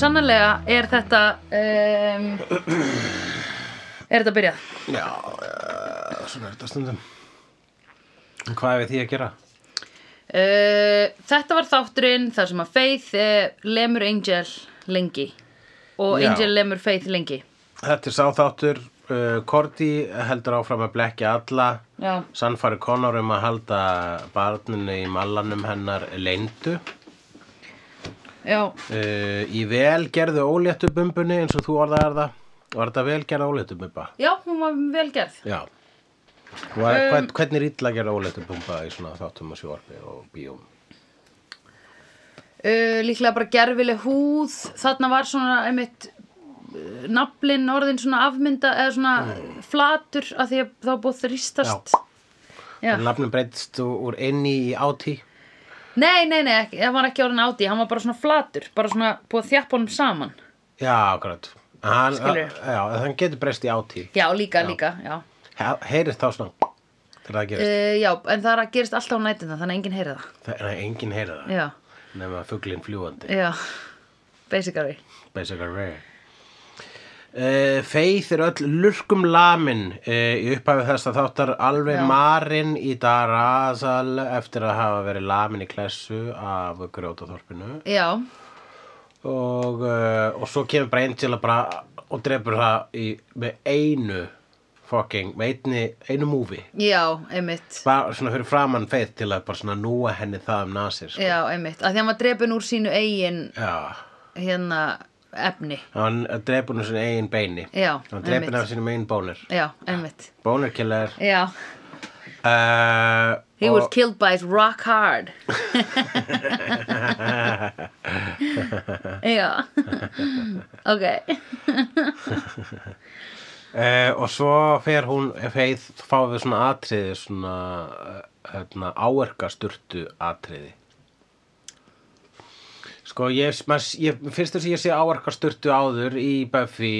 sannlega er þetta um, er þetta byrjað Já, uh, svona er þetta stundum. En Hvað er við því að gera? uh, þetta var þátturinn þar sem að Faith uh, lemur Angel lengi og Já. Angel lemur Faith lengi Þetta er sáþáttur. Uh, Korti heldur áfram að blekja alla. já, Sannfari Connor um að halda barninu í mallanum hennar leyndu. Já, Uh, í vel gerðu óléttu bumbunni eins og þú orðaðar það. Var þetta vel gerða óléttu bumba? já, hún var vel gerð Já. Og um, hvern, hvernig er illa gerða óléttu bumba í svona þáttum og sjóarfi og bíum? uh, líklega bara gerfileg húð þarna var svona einmitt uh, naflinn orðin svona afmynda eða svona flatur af því að þá búið þrýstast já. Nafnum breytist úr inni í áti. Nei, nei, nei, ekki, það var ekki orðin áti hann var bara svona flatur, bara svona búið að þjappa honum saman Já, akkurat. Hann, Skilurðu? já, hann getur breyst í áti. já, líka, líka, já He- Heyrist þá svona þegar það gerist. uh, já, en það er að gerist alltaf á nætuna þannig að enginn heyri það Það er enginn heyra það. já, Nefna fugglinn fljúandi. já, basically Basically rare. Uh, Faith er öll lurkum lamin uh, í upphafi þess að þáttar alveg Já. marinn í Darazal eftir að hafa verið lamin í klessu af grjótaþorpinu. Já, og, uh, og svo kemur bara Angela bara og drefur það í, með einu fucking, með einni, einu múfi já, einmitt. Bara svona fyrir framann Faith til að bara svona núa henni það um nasir sko. já, einmitt, að því hann var drepin úr sínu eigin Já, hérna efni. Hann drefur henni sinni eigin beini. Já, hann drefur af sinni eigin bónir já, einmitt. Bónirkiller já, uh, he was killed by his rock hard. Já. Ok. Uh, og svo fer hún Faith, fáum við svona atriði svona uh, hérna, áerkasturtu atriði sko ég, maður, ég fyrst þess að ég sé áerkasturtu áður í Buffy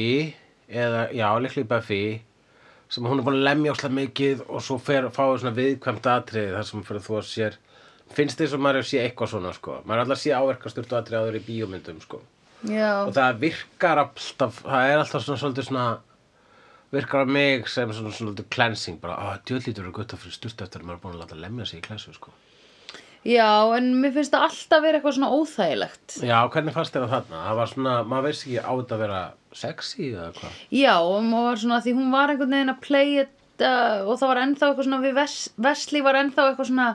eða, já, líklega í Buffy sem hún er búin að lemja áslega mikið og svo fer fáið svona viðkvæmt atriði þar sem fyrir þú að sér. Finnst þess að maður er að sé eitthvað svona sko. Maður er alltaf að sé áverkasturtu atriði áður í bíómyndum sko. Já, og það virkar alltaf það er alltaf svona svolítið svona virkar á mig sem svona svona cleansing bara, að djöðlítur eru gott að fyrir sturt eftir að maður er búin að láta lemja sig í klessu sko já, en mér finnst það alltaf vera eitthvað svona óþægilegt já, hvernig fannst þér að þarna? það var svona, maður veist ekki á þetta að vera sexy eða hvað já, og maður var svona því hún var einhvern veginn að play it uh, og það var ennþá eitthvað svona við Ves Vesli var ennþá eitthvað svona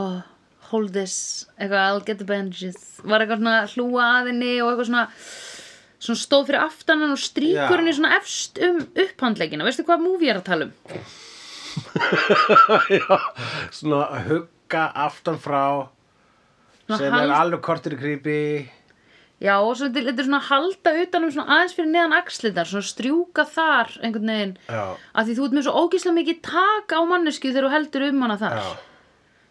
oh, hold this, eitthvað I'll get the bandages var eitthvað svona hlúa að henni og eitthvað svona svona stóð fyrir aftan hann og stríkur henni svona efst um upphandleggina veistu hvað movie er að tala um? já, svona að hugga aftan frá sem er alveg kortir í creepy. Já, og svo þetta er svona halda utan um svona aðeins fyrir neðan axlirnar, svona strjúka þar einhvern veginn, já, af því þú ert með svo ógeðslega mikið tak á mannesku þegar þú heldur um hana þar. já.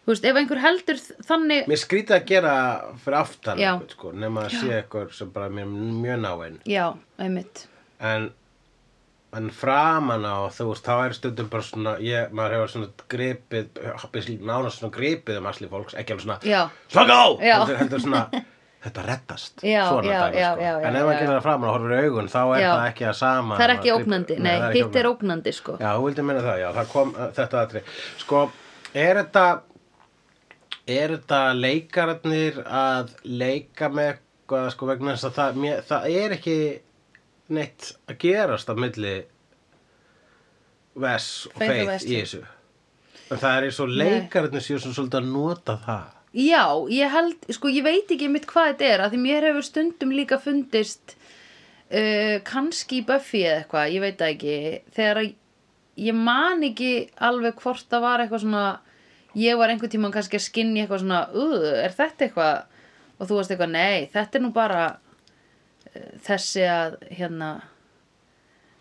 Þú veist, ef einhver heldur þannig, mér skrítið að gera fyrir aftan Já. sko, nema að sé eitthvað sem bara mér mjög náinn. Já, einmitt, en en framan á þú veist, þá er stundum bara svona ég, maður hefur svona gripið nánast svona gripið um asli fólks ekki alveg svona, já, slaka á Já. heldur, heldur svona, þetta reddast Já, svona já, dæmi, já, sko. já, já, en ef já, maður já. gerir það framan og horfir í augun þá er Já. það ekki að sama það er ekki að grípa- ógnandi, nei, það hitt er ógnandi. ógnandi, sko. Já, þú vildi minna það, já, það kom uh, þetta aðri. Sko, er þetta, er þetta leikararnir að leika með eitthvað, sko, vegna þess að það, mér, það er ekki neitt að gerast á milli Vess og Faith og Wesley. í þessu. En það er eins og leikararnir séu svona svolítið að nota það. Já, ég held, sko, ég veit ekki mitt hvað þetta er, af því mér hefur stundum líka fundist, uh, kannski í Buffy eða eitthvað, ég veit það ekki, þegar að ég man ekki alveg hvort það var eitthvað svona, ég var einhvern tímann kannski að skinni eitthvað svona, uh, er þetta eitthvað, og þú varst eitthvað, nei, þetta er nú bara þessi að, hérna,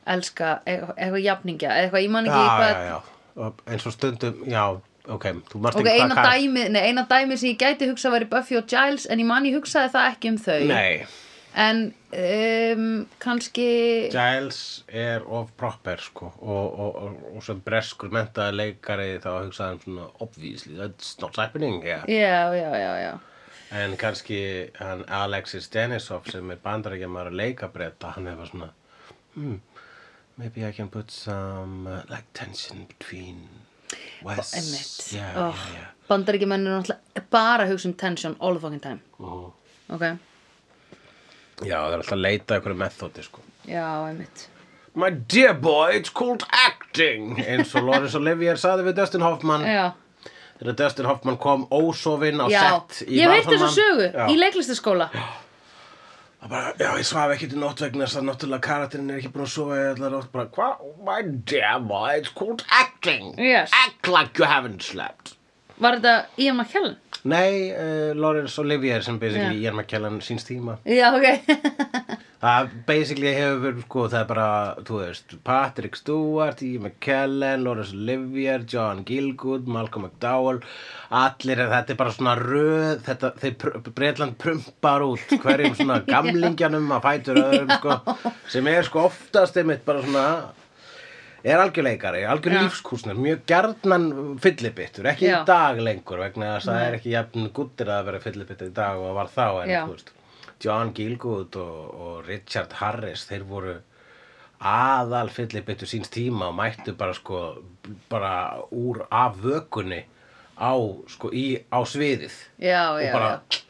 elska eitthvað, eitthvað jafningja, eitthvað, ég man ekki Já, hvað, já, já. Og eins og stundum, já, ok, þú marst Ok, ekki eina dæmi, nei, eina dæmi sem ég gæti hugsað væri Buffy og Giles en ég man ég hugsaði það ekki um þau Nei, en um, kannski Giles er of proper sko og, og, og, og sem breskur mentaði leikari þá hugsaði hann svona obviously that's not happening yeah. já, já, já, já En kannski hann Alexis Denisov sem er bandarækjamaður að leika breyta, hann hefur svona hmm, maybe I can put some uh, like tension between West yeah, oh, yeah, yeah. Bandaríkjumenn eru náttúrulega bara að hugsa um tension all the fucking time. Mhm. Ok, Já, það er alltaf að leita einhverju methodi sko já, einmitt. My dear boy, it's called acting eins og Loris Olivier saði við Dustin Hoffman Já, þegar Dustin Hoffman kom ósofinn á já. set í Ég veit Man. sögu Já. í leiklistaskóla. Það bara, já, ég svaf ekki til nótt vegna þess að náttúrulega karakterinn er ekki búin að sofa í allar nótt bara, hvað, my dear boy, it's called acting Yes. act like you haven't slept Var þetta Ian McKellen? Nei, uh, Lawrence Olivier sem basically Já. Ian McKellen síns tíma Já, ok. Það basically hefur, sko, það er bara, þú veist, Patrick Stewart, Ian McKellen, Lawrence Olivier, John Gielgud, Malcolm McDowell, allir, þetta er bara svona röð, þetta, þeir Breitland prumpar út hverjum svona gamlingjanum að fætur öðrum, sko, sem er sko oftast einmitt bara svona, er algjörleikari, algjör Já. lífskúsnir, mjög gjarnan fyllibittur, ekki Já. í dag lengur vegna þess að það er ekki jafn guttir að vera fyllibittur í dag og var þá en þú veist, John Gielgud og, og Richard Harris, þeir voru aðal fyllibittur síns tíma og mættu bara sko, bara úr af vökunni á, sko, í, á sviðið Já, og já, bara já.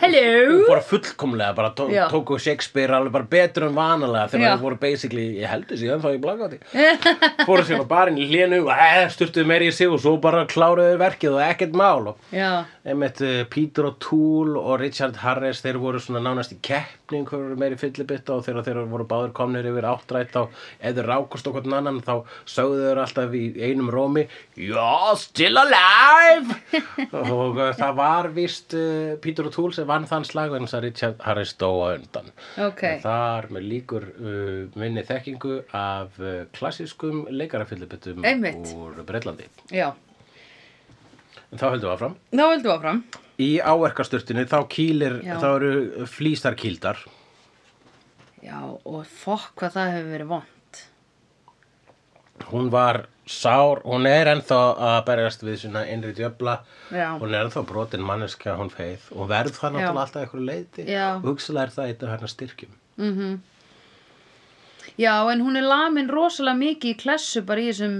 Hello. bara fullkomlega bara tó, Já. tóku Shakespeare alveg bara betur en vanalega þegar Já. þeir voru basically, ég heldur síðan þá ég blagati fóru sér á barinn í hlénu og eh, sturtuðu meiri í sig og svo bara kláruðu verkið og ekkert mál og einmitt uh, Peter O'Toole og Richard Harris þeir voru svona nánast í keppni hver voru meiri fyllibitta og þegar þeir voru báður komnir yfir áttrætt ef þeir rákust okkur annan þá sögðu þeir alltaf í einum rómi You're still alive og uh, það var vist uh, Peter O'Toole sem vann þann slag en þess að Richard Harris dóa undan ok. En þar með líkur uh, minni þekkingu af uh, klassískum leikarafyllibittum Einmitt. úr Breitlandi Já, en þá höldum við áfram þá höldum við áfram. Í áverkasturtinu þá kýlir, Já. þá eru flýsarkýldar. Já, og fokk hvað það hefur verið vond. Hún var sár, hún er ennþá að berjast við svona innri djöfla. Já. Hún er ennþá brotin manneskja, hún feið. Og verð það náttúrulega alltaf eitthvað leiti. Og hugsalega er það eitt af hennar styrkjum. Já, en hún er lamin rosalega mikið í klessu bara í þessum,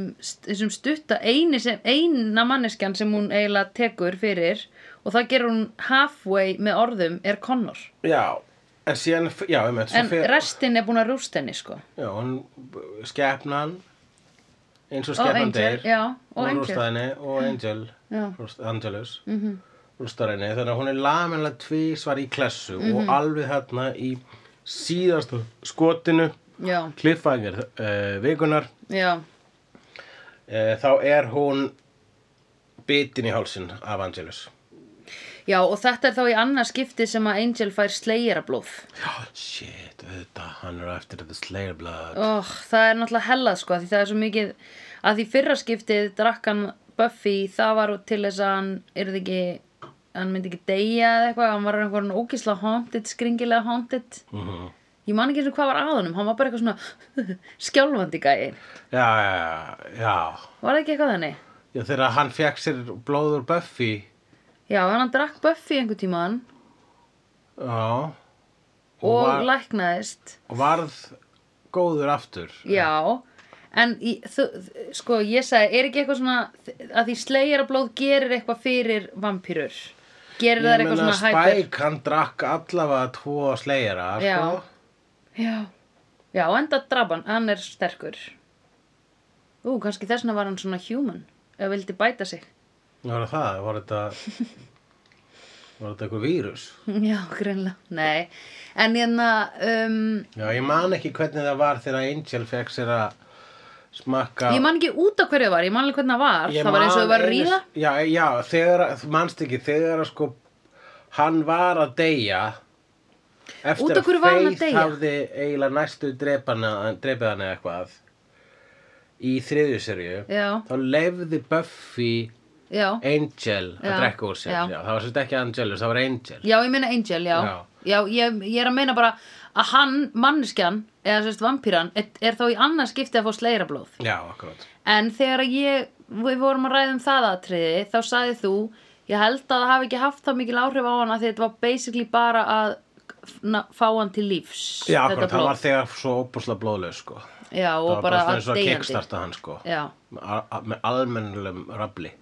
þessum stutta eini sem, eina manneskjan sem hún eiginlega tekur fyrir og það gerur hún halfway með orðum er Connor. Já, en síðan, já, með, En restin er búin að rúst henni, sko. Já, hún skepnan, eins og deyr. já, og henni og Angel, rúst, Angelus, mm -hmm. rústaði henni. Þannig að hún er laminlega tvísvar í klessu Mhm. og alveg þarna í síðastu skotinu, Já, kliffangir uh, vikunar, já, uh, þá er hún bitin í hálsin af Angelus. já, og þetta er þá í annað skipti sem að Angel fær slegerablóð. Já, shit, auðvitað, hann er eftir þetta Slayer Blood. Oh, það er náttúrulega hellað sko því það er svo mikið að því fyrra skiptið drakk hann Buffy það var til þess að hann er ekki hann myndi ekki deyja eða eitthvað hann var einhvern ógislega haunted, skringilega haunted. Mm ég man ekki eins og hvað var að honum hann var bara eitthvað svona skjálfandi gæi. Já, já, já, var það ekki eitthvað þannig? Já, þegar hann fekk sér blóður Buffy, Já, hann drakk Buffy einhvern tímann. Já, og var- læknaðist og varð góður aftur Já, en í, þú, sko ég sagði, er ekki eitthvað svona að því slegerablóð gerir eitthvað fyrir vampýrur? Gerir það ég eitthvað meina svona hæpir? Spike hann drakk allavega tvo slegjara Já. sko. Já, já, enda drapan, hann er sterkur. Ú, kannski þessna var hann svona human, eða vildi bæta sig. var það, var þetta var þetta eitthvað vírus Já, greinlega. Nei, en hérna, um, já, ég man ekki hvernig það var þegar Angel fekk sér að smakka ég man ekki út af hverju það var, ég man alveg hvernig það var. Ég það var eins og það var að ríða. já, já, þegar, þú manst ekki þegar að sko hann var að deyja eftir hann að Faith hafði eiginlega næstu drepið hann eða eitthvað í þriðju serju Já, þá lefði Buffy já, Angel að drekka úr sér það var sérst ekki Angelus, það var Angel já, ég meina Angel, já. Já. Ég, ég er að meina bara að hann, manneskjan, eða sérst vampíran, er, er þá í annað skipti að fá sleirablóð. já, akkurat En þegar ég, við vorum að ræða um það atriði, þá sagði þú, ég held að það hafi ekki haft það mikil áhrif á hana því þetta var basically bara að fá hann til lífs Já, akkurat, það blóð. var þegar svo óbúslega blóðlega sko já, Það var bara svona að að deyjandi kickstarta hann sko. Með al- með almennilegum rafli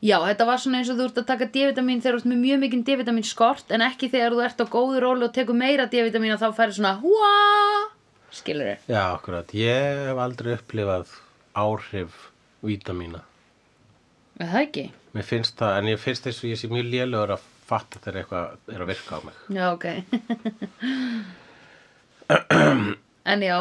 já, þetta var svona eins og þú ert að taka D-vitamin þegar þú ert með mjög mikinn D-vitamin skort en ekki þegar þú ert á góðu róli og tekur meira D-vitamin og þá færi svona húa! Skilur þér Já, akkurat, ég hef aldrei upplifað áhrif vítamína. Er það ekki? Mér finnst það, en ég finnst þess að ég sé mjög lélugur að fatta þegar eitthvað er að virka á mig. Já, ok. En já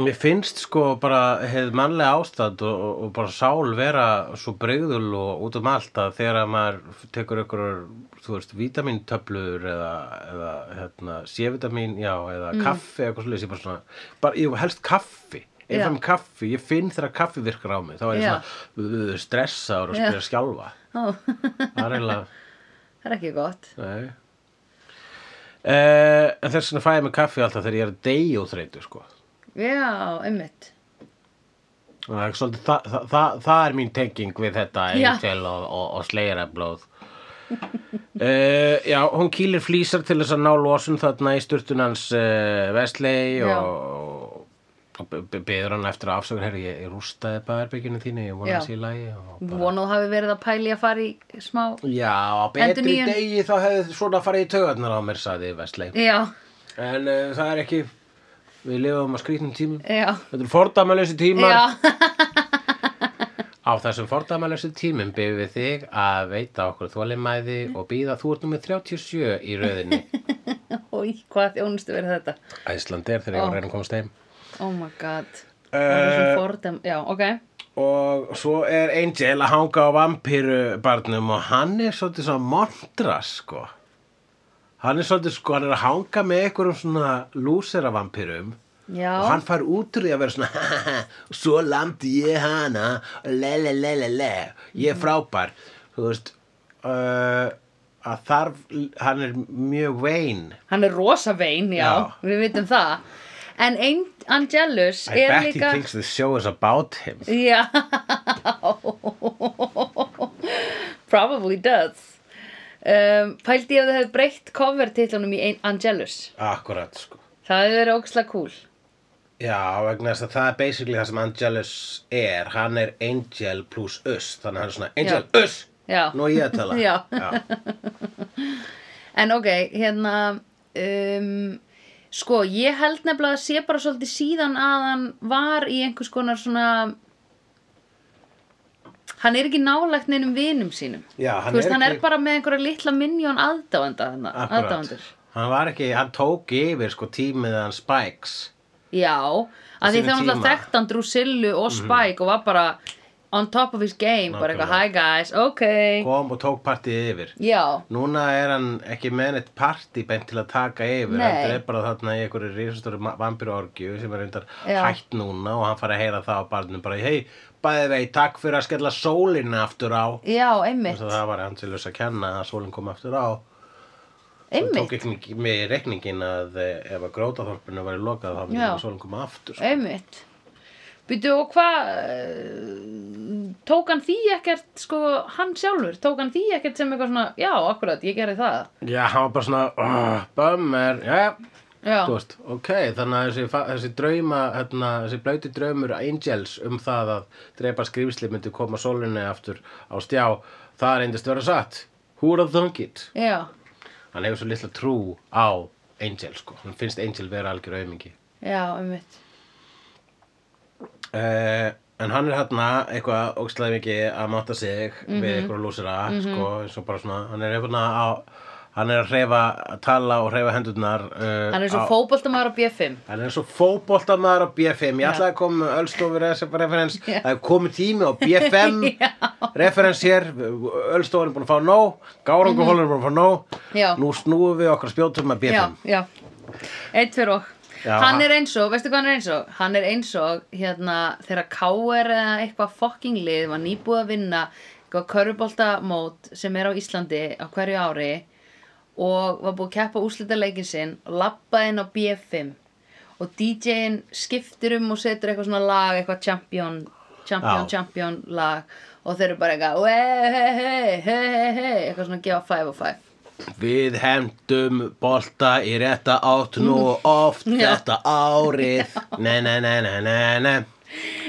Mér finnst sko bara hefð mannlega ástand og, og, og bara sál vera svo breyðul og út um allt að þegar að maður tekur ykkur, þú veist, vítamintöflur eða, eða hérna, C-vitamin, já, eða kaffi eitthvað svolítið, ég bara svona, bara, ég helst kaffi, ef með kaffi, ég finn þegar kaffi virkar á mig, þá er ég Já. svona uh, stressaður og spyrir skjálfa. Ó, Það er eiginlega, það er ekki gott nei. Uh, en þess vegna fæ ég mig kaffi alltaf þegar ég er að deyja úr þreytu, sko. Já, er, svolítið, það, það, það, það er mín tenging við þetta. Angel og, og, og Slayerablóð uh, Já, hún kýlir flýsar til þess að ná losun þarna í sturtunans uh, Wesley Já. og, og beður hann eftir að afsökur herri, ég, ég rústaði baðarbygginu þínu ég vona Já. að sé í lagi bara, Vonað hafi verið að pæli að fara í smá Já, á betri Endurnýjun. degi þá hefði svona farið í taugarnar á mér sagði Wesley Já, en uh, það er ekki við lifum á skrýtnum tímum já, Þetta er fordæmalösi tímar Á þessum fordæmalösu tímum byrjum við þig að veita okkur þólimæði og býða þú ert nummið 37 í röðinni. Új, hvað þjónustu verið þetta? Æsland er þegar ég var að komast heim. Oh my god Uh, fordæm, Já, ok og svo er Angel að hanga á vampírubarnum og hann er svolítið svona montras sko. Hann er svolítið sko, hann er að hanga með einhverjum svona lúsera vampírum Já, og hann fær út úr því að vera svona svo lamdi ég hana le le le le le ég er frábær. Þú veist uh, að þarf hann er mjög vein hann er rosa vein, já, Já. Við vitum það. En An- Angelus I er bet líka he thinks the show is about him. Já. Probably does um, Pældi ég að það hefði breytt cover titlunum í An- Angelus akkurat sko Það hefði verið ókslega cool já vegna þess að það er basically það sem Angelus er hann er Angel plus us þannig að hann er svona Angel Já. us Já. nú er ég að tala Já. já. En ok, hérna um, Sko, ég held nefnilega að sé bara svolítið síðan að hann var í einhvers konar svona Hann er ekki nálægt neinum vinum sínum Já, hann veist, er hann er ekki- bara með einhverja litla akkurat aðdáendur hann var ekki, hann tók yfir sko tímið hann Spikes Já, að því þegar hann. Mhm. þekkt hann Drusillu og Spike og var bara on top of his game, bara eitthvað, hi guys, ok kom og tók partíð yfir Já, Núna er hann ekki með neitt partí beint til að taka yfir Nei. Hann er bara þarna í einhverju risastóri vampirorgju sem er reyndar Já. hætt núna og hann fari að heyra það á barnum bara hei, bæði vei, takk fyrir að skella sólinni aftur á. Já, einmitt. Það var Angelus að kenna að sólinn kom aftur á. Einmitt, tók ekki með í reikningin að eh, ef að grótaþorpinu var í lokað þá myndi sólinn koma aftur sko. einmitt. Býtu og hvað uh, tók hann því ekkert sko, hann sjálfur, tók hann því ekkert sem eitthvað svona, já, akkurat, ég gerði það? Já, hann var bara svona, bummer, já, Já, veist, ok, þannig að þessi, þessi drauma, hérna, þessi blauti draumur Angels um það að drepa skrýfsli myndi koma sólinni aftur á stjá, það reyndist vera satt. Who would have thunk it? já, Hann hefur svo litla trú á Angel, sko. Hann finnst Angel vera algjör auðmingi. já, einmitt Uh, en hann er hérna eitthvað ógstlega mikið að máta sig Mhm. við eitthvað lúsira, sko, eins og bara svona, hann er hérna á, hann er að hreyfa, að tala og hreyfa hendurnar. Uh, Hann er svo fótboltamaður á B5 Hann er svo fótboltamaður á BFM Ég ætlaði að koma með Ölstofur referens Já. Það er komið tími á BFM Referens hér Ölstofur er búin að fá nóg Gáranguhólur er búin að fá nóg. Já. Nú snúum við okkar spjótum með BFM Eitt fyrir og Já, Hann er eins og, veistu hvað hann er eins og? Hann er eins og, hérna, þegar KR eða eitthvað fucking lið var nýbúið að vinna eitthvað körfuboltamót sem er á Íslandi á hverju ári og var búið að keppa úrslitaleikin sinn og labbaði inn á B5 og DJ-in skiptir um og setur eitthvað svona lag, eitthvað champion champion, Já. champion lag. Og þeir eru bara eitthvað "Wey, hey, hey, hey, hey, hey, eitthvað svona gefa five og five. Við hendum bolta í rétta átt nú oft þetta árið. Nei, nei, nei, nei, nei, nei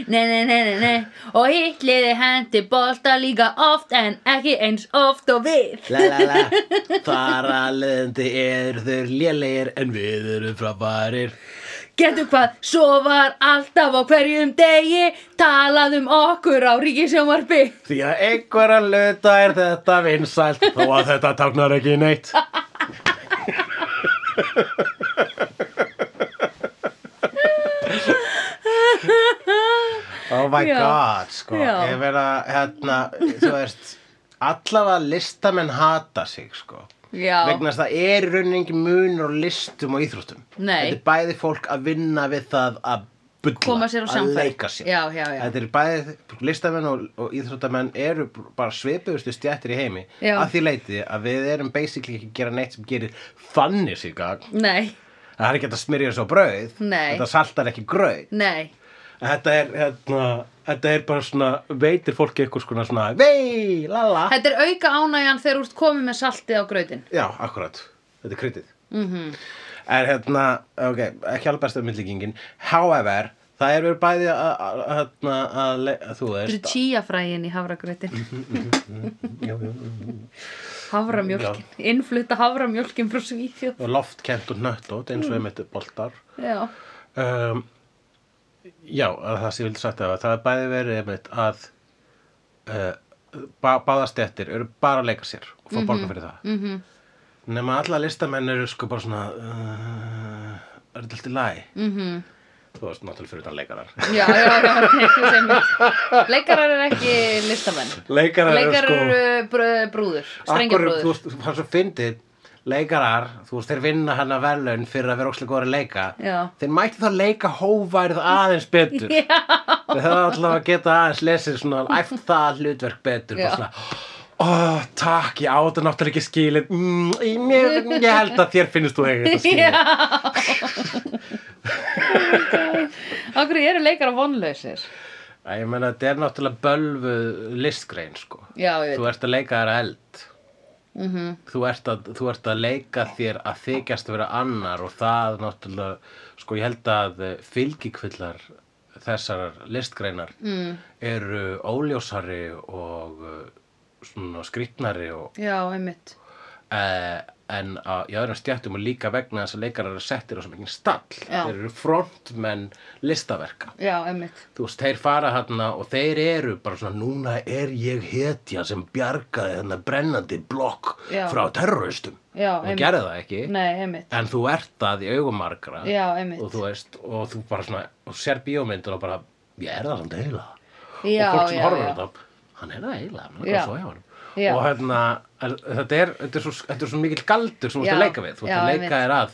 Nei, nei, nei, nei, nei. Og hitliði hendi bolta líka oft en ekki eins oft og við. La la la. Þar að leðandi eru þeir lélegir en við erum frábærir. Getur hvað, svo var alltaf á hverjum degi talað um okkur á ríkisjónvarpi. Því að einhverja luta er þetta vinsælt þó að þetta táknar ekki neitt Oh my Já. god, sko. Já. Ég verða, hérna, þú veist Allavega listamenn hata sig, sko. Já, vegna þess að það er rauninni munur á listum og íþróttum. Nei. þetta er bæði fólk að vinna við það að bulla, að leika sér. Já, já, já. þetta er bæði, listamenn og, og íþróttamenn eru bara svipuðustu stjættir í heimi að því leiti að við erum basically ekki að gera neitt sem gerir þannig sig nei, það er ekki að smyrja þessu á brauð. Þetta saltar ekki grauð. Nei þetta er, hérna, þetta er bara svona veitir fólki eitthvað svona svona vei, lala. Þetta er auka ánægjan þegar ert komið með saltið á grautin Já, akkurat, þetta er kryddið. Mm En hérna, ok, ekki alveg besta myndlíkingin However, það er verið bæði að, að, að, þú Þetta veist eru chíafrægin í havragrautin jú, jú, jú. Havramjólkin, innflutta havramjólkin frá Svíþjóð. Og loftkent og nöttótt eins og einmitt boltar. Já, um, Já, að það sem ég vildi sagt að það er bæði verið einmitt að uh, bá, báðastettir eru bara að leika sér og fá borga fyrir það. mhm, nema alla listamenn eru sko bara svona uh, er þetta alltaf læg? mhm. Þú veist náttúrulega fyrir utan leikarar. Já, já, já, Leikarar er ekki listamenn. Leikarar, Leikarar eru sko eru brú- brúður, strengjabrúður veist, það er svo fyndið leikarar, þú veist, þeir vinna hana verðlaun fyrir að vera óslega góður að leika. Já. þeir mætti þá leika hóværið aðeins betur. Já, þeir höfðu alltaf að geta aðeins lesið svona æft það hlutverk betur bara svona, ó, takk, ég átta náttúrulega ekki skilið. Mm, ég, ég held að þér finnst þú ekki þetta skilið. Okkur eru leikarar vonlausir? Æ, ég meina, þetta er náttúrulega bölvuð listgrein, sko. Já, þú ert að leika þér að eld mm þú ert, að, þú ert að leika þér að þykjast að vera annar og það náttúrulega, sko ég held að eh, fylgikvillar þessar listgreinar mm. eru óljósari og eh, svona skrýtnari og, Já, einmitt uh, en að, í öðrum stjættum og líka vegna þess að leikarar eru settir á svo mikið stall. Já. þeir eru frontmenn listaverka. Já, þú veist, þeir fara hérna og þeir eru bara svona, núna er ég hetja sem bjargaði þennan brennandi blokk Já. frá terroristum. Já, og einmitt. gerði það ekki. Nei, en þú ert það í einmitt. og þú veist, og þú bara svona og sér bíómyndur og bara, ég er það samt Já, og fólk sem já. þetta hann er það eiginlega, hann er það svo hjá honum Já. og hérna, þetta er þetta er svo, þetta er svo mikill galdur sem þú ert að leika við. Þú ert að leika þér að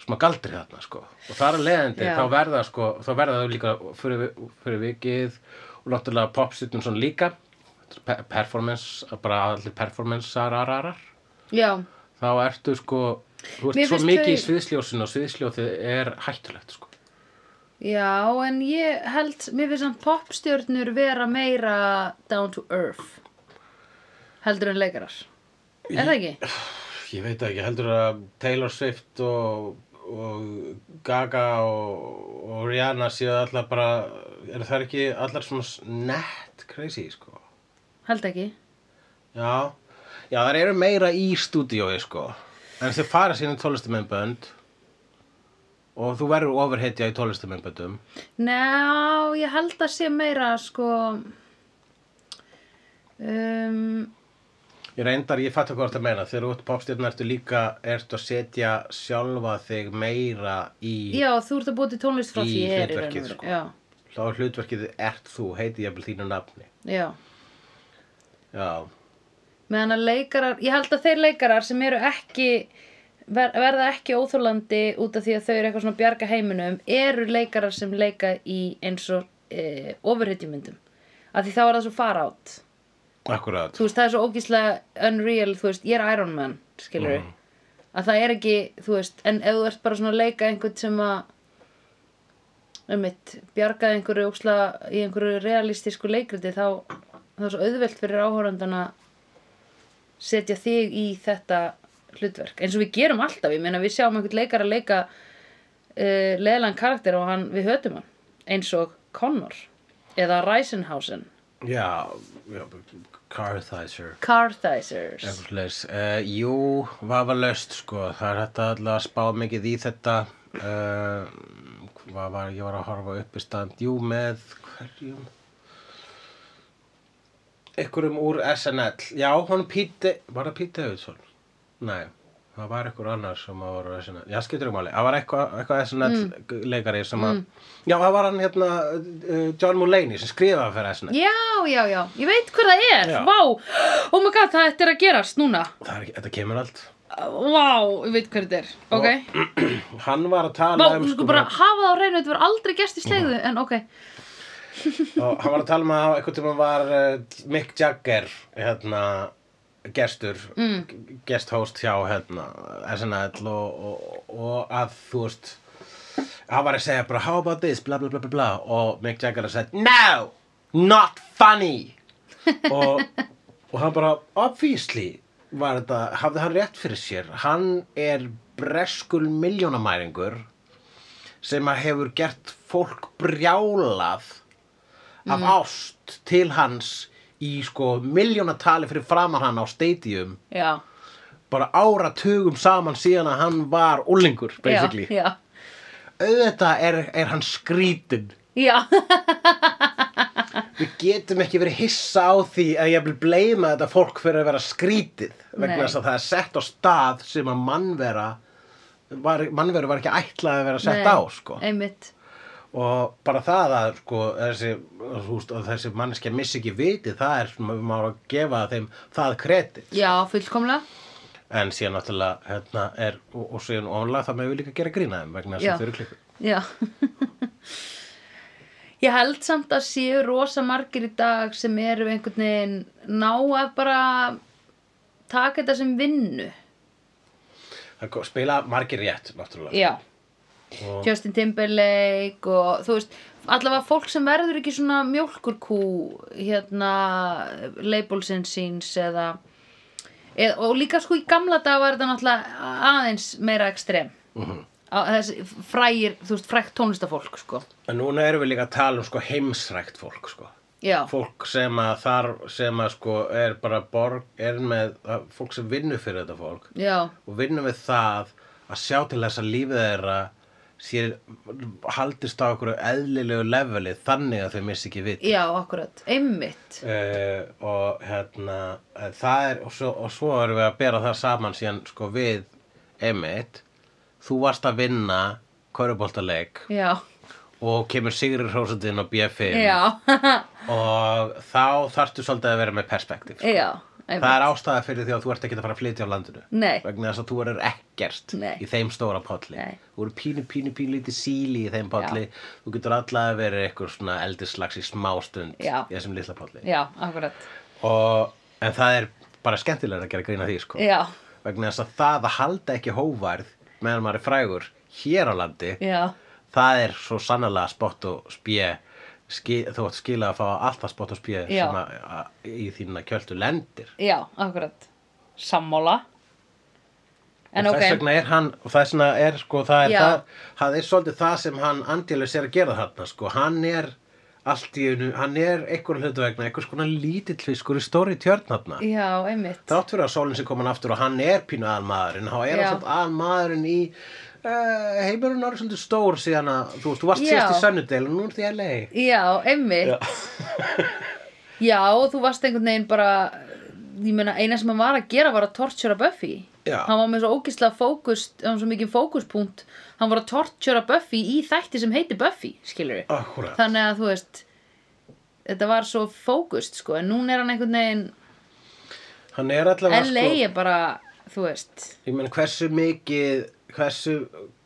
smá galdri þarna sko. Og þar að leiðandi Já. þá verða sko þá verða þau líka fyrir, fyrir vikið og náttúrulega popstjörnum svona líka. Pe- performance, bara allir performance-ararar. Þá ertu sko þú ert svo mikið í þau- sviðsljósinu og sviðsljóðið er hættulegt sko. Já, en ég held Mér finnst samt popstjörnur vera meira down to earth heldur en leikarar? Er það ekki? ég veit ekki, heldur að Taylor Swift og, og Gaga og, og Rihanna séu allar bara er það ekki allar svona nett crazy sko? Held ekki. Já, já það eru meira í stúdíói sko. En þeir fara síðan tónlistamennbönd og þú verður ofurhetja í tónlistamennböndum Ná, ég held að sé meira sko um, Ég reyndar, ég fatt hvað þú ert að meina. Þegar þú ert popstjarnar ertu líka ertu að setja sjálfa þig meira í Já, þú ert að búið til tónlist frá Í þér í hlutverkið, sko. Þá er hlutverkið ert þú, heiti ég þínu nafni. Já. Já, meðan að leikarar, ég held að þeir leikarar sem eru ekki ver, verða ekki óþólandi út af því að þau eru eitthvað svona að bjarga heiminum eru leikarar sem leika í eins og e, ofurhetjumyndum. Af því þá er það svo far átt akkurat. Þú veist það er svo ógíslega unreal þú veist ég er Iron Man skilur Mhm. að það er ekki þú veist en ef þú ert bara svona að leika einhvern sem að um mitt bjargaði einhverju ógíslega í einhverju realistísku leikriti þá það er svo auðvelt fyrir áhórandana setja þig í þetta hlutverk. Eins og við gerum alltaf, ég meina við sjáum einhvern leikar að leika uh, leðlan karakter og hann, við hötum hann eins og Connor eða Reisenhausen Já, já Carthizer Carthizers uh, Jú, vafalaust sko. Það er alltaf að spá mikið í þetta. Uh, Hvað var, ég var að horfa upp í stand. Jú, með hverjum? Einhverjum úr SNL Já, hann Píti, var það Píti Auðsson? Nei, það var einhver annar sem að voru SNL Já, skiptir um máli, það var eitthvað, eitthvað SNL leikari sem að Já, það var hann hérna uh, John Mulaney sem skrifaði fyrir SNL Já, já, já, ég veit hver það er. Vá, oh my god, það ættir að gerast núna. Það er þetta kemur allt. Vá, ég veit hver þetta er. Ok, Hann var að tala um sko bara hafa það á reynu Þetta var aldrei gest í slegðu, en ok. Og hann var að tala um að einhvern tímann var uh, Mick Jagger hérna gestur mm. gesthóst hjá hérna SNL og, og, og að þú veist hann var að segja bara how about this? Bla bla bla bla bla. Og Mick Jagger að segja no, not funny. Og, og hann bara obviously var þetta, hafði hann rétt fyrir sér. Hann er breskul miljónamæringur sem að hefur gert fólk brjálað af ást til hans í sko miljónatali fyrir framan hann á stadium. Já, bara áratugum saman síðan að hann var úlingur basically. já, auðvitað er, er hann skrítin já, við getum ekki verið hissa á því að ég vil bleima þetta fólk fyrir að vera skrítið vegna þess að það er sett á stað sem að mannvera var, mannveru var ekki ætlað að vera sett Nei, á sko. einmitt og bara það að sko, þessi, þessi manneskja missi ekki viti, það er svona, maður að gefa þeim það kredit. Já, fullkomlega. En síðan náttúrulega hérna, er, og, og síðan ónlega það með við líka gera grína þeim vegna þess að þau eru klikku Já. Ég held samt að séu rosa margir í dag sem eru einhvern veginn ná að bara taka þetta sem vinnu. Það spila margir rétt náttúrulega. Já, og, Justin Timberlake og þú veist allavega fólk sem verður ekki svona mjólkurkú hérna labelsinn síns eða, eða og líka sko í gamla dag var þetta náttúrulega aðeins meira ekstrem Mhm. Á- þessi frægir, þú veist, frægt tónlistafólk sko. en núna erum við líka að tala um sko heimsrækt fólk sko Já, fólk sem að þar sem að sko er bara borg er með fólk sem vinnur fyrir þetta fólk já, og vinnur við það að sjá til þess að lífið þeirra sér haldist á okkur eðlilegu leveli þannig að þau missi ekki vit. Já, akkurat, einmitt. Uh, og hérna uh, það er og svo, og svo erum við að bera það saman síðan sko við einmitt þú varst að vinna köruboltaleik Já, og kemur Sigri Hrósundin á B5 já, og þá þarftu svolítið að vera með perspektíf sko. já einmitt. það er ástæða fyrir því að þú ert ekki að fara að flytja á landinu Nei. vegna þess að þú verður ekkert Nei. í þeim stóra potli Nei. þú verður pínu, pínu, pínu lítið síli í þeim potli þú getur allavega verið eitthvað svona eldislags í smástund Já. í þessum litla potli Já, akkurat og, en það er bara skemmtilega að gera grína því sko. Já, vegna þess að það að halda ekki hóvarð meðan maður er frægur hér á landi já, það er svo sannlega spott og spjö ski, þú átt skila að fá alltaf spott og spjö Já. sem að, að, í þína kjöldu lendir. Já, akkurat. Sammála. En og þess vegna er hann og þess vegna er sko það er, það, það er svolítið það sem hann Angelus er að gera þarna sko. Hann er allt í einu, hann er einhverjum hlutu vegna einhvers konar lítill fiskur í stóri tjörn þarna. Já, einmitt. Þrátt fyrir að sólinn sé komin aftur og hann er pínu aðalmaðurinn, þá er hann svolítið aðalmaðurinn í uh, heimurinn er svolítið stór síðan að, þú veist, þú varst Já. síðast í Sunnudale og nú er því að lei Já, einmitt. Já, og þú varst einhvern veginn bara Ég meina, eina sem hann var að gera var að tortura Buffy. Já. Hann var með svo ógislega fókust Hann var svo mikið fókuspunkt. Hann var að tortura Buffy í þætti sem heiti Buffy Skilur við Akkúrat. Þannig að þú veist Þetta var svo fókust sko En núna er hann einhvern veginn hann er allavega LA sko, er bara, þú veist. Ég menn hversu mikið hversu,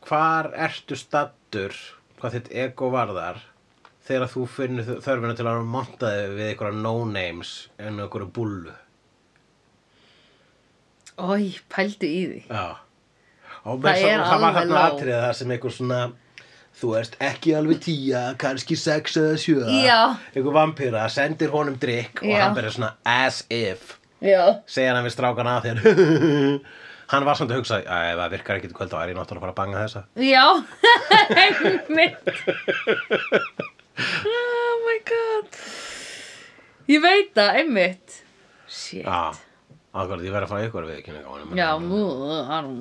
hvar ertu stattur hvað þitt ego varðar þegar þú finnur þörfina til að monta þig við einhverja no-names en einhverju bullu Ói, pældu í því. Já. Og Það svo, það var þarna atrið það sem einhver svona þú veist, ekki alveg tíja, kannski sex eða sjö. Já. einhver vampíra, sendir honum drikk og Já. hann byrjar svona as if. Já. segja hann við strákan að þér hann var svona að hugsa, að ef það virkar ekki til kvöld þá er ég náttúrulega að fara að banga þessa. Já, einmitt. Oh my god. Ég veit það, einmitt. Shit. Já, akkurat, ég verð að fara ykkur við honum Já, nú, hann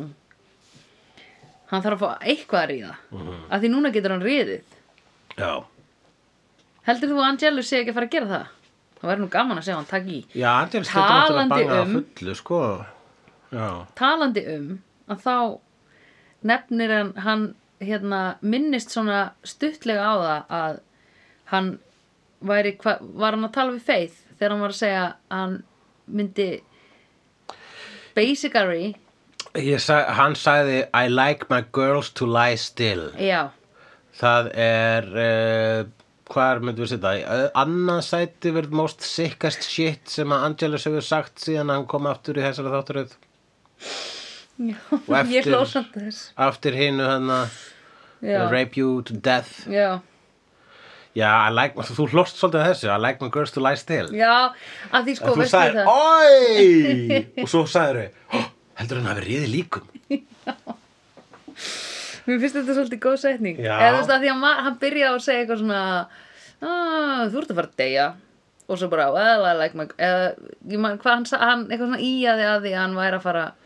Hann þarf að fá eitthvað að ríða. Mhm. af því núna getur hann ríðið Já, Heldur þú að Angelus sé ekki að fara að gera það? Það væri nú gaman að segja hann takk í. Já Angel skildur náttúrulega að banga um... fullu, sko Já, Talandi um að þá nefnir hann, hann hérna, minnist svona stuttlega á það að hann væri, hva, var hann að tala við Faith þegar hann var að segja að hann myndi basically sag, hann sagði I like my girls to lie still. Já, Það er, uh, hvað er, myndum við setja, uh, annað sæti verið most sickest shit sem að Angelus hefur sagt síðan hann kom aftur í þessari þátturöð. Já Og eftir- ég hló samt þess Aftur hinu hann að já, rape you to death. já, Já, I like, þú hlóst svolítið að þessu, I like my girls to lie still. já að því sko, En þú veistu sagðir, það oi! og svo sagðir þau, oh, heldur hann hafi riðið líkum. Mér finnst þetta svolítið góð setning Já. Eða þú veist að því að hann, byrjaði að segja eitthvað svona ah, Þú ert að fara að deyja Og svo bara, well, I like my Eða, hvað hann, sa- hann eitthvað svona íjaði að því að hann væri að fara í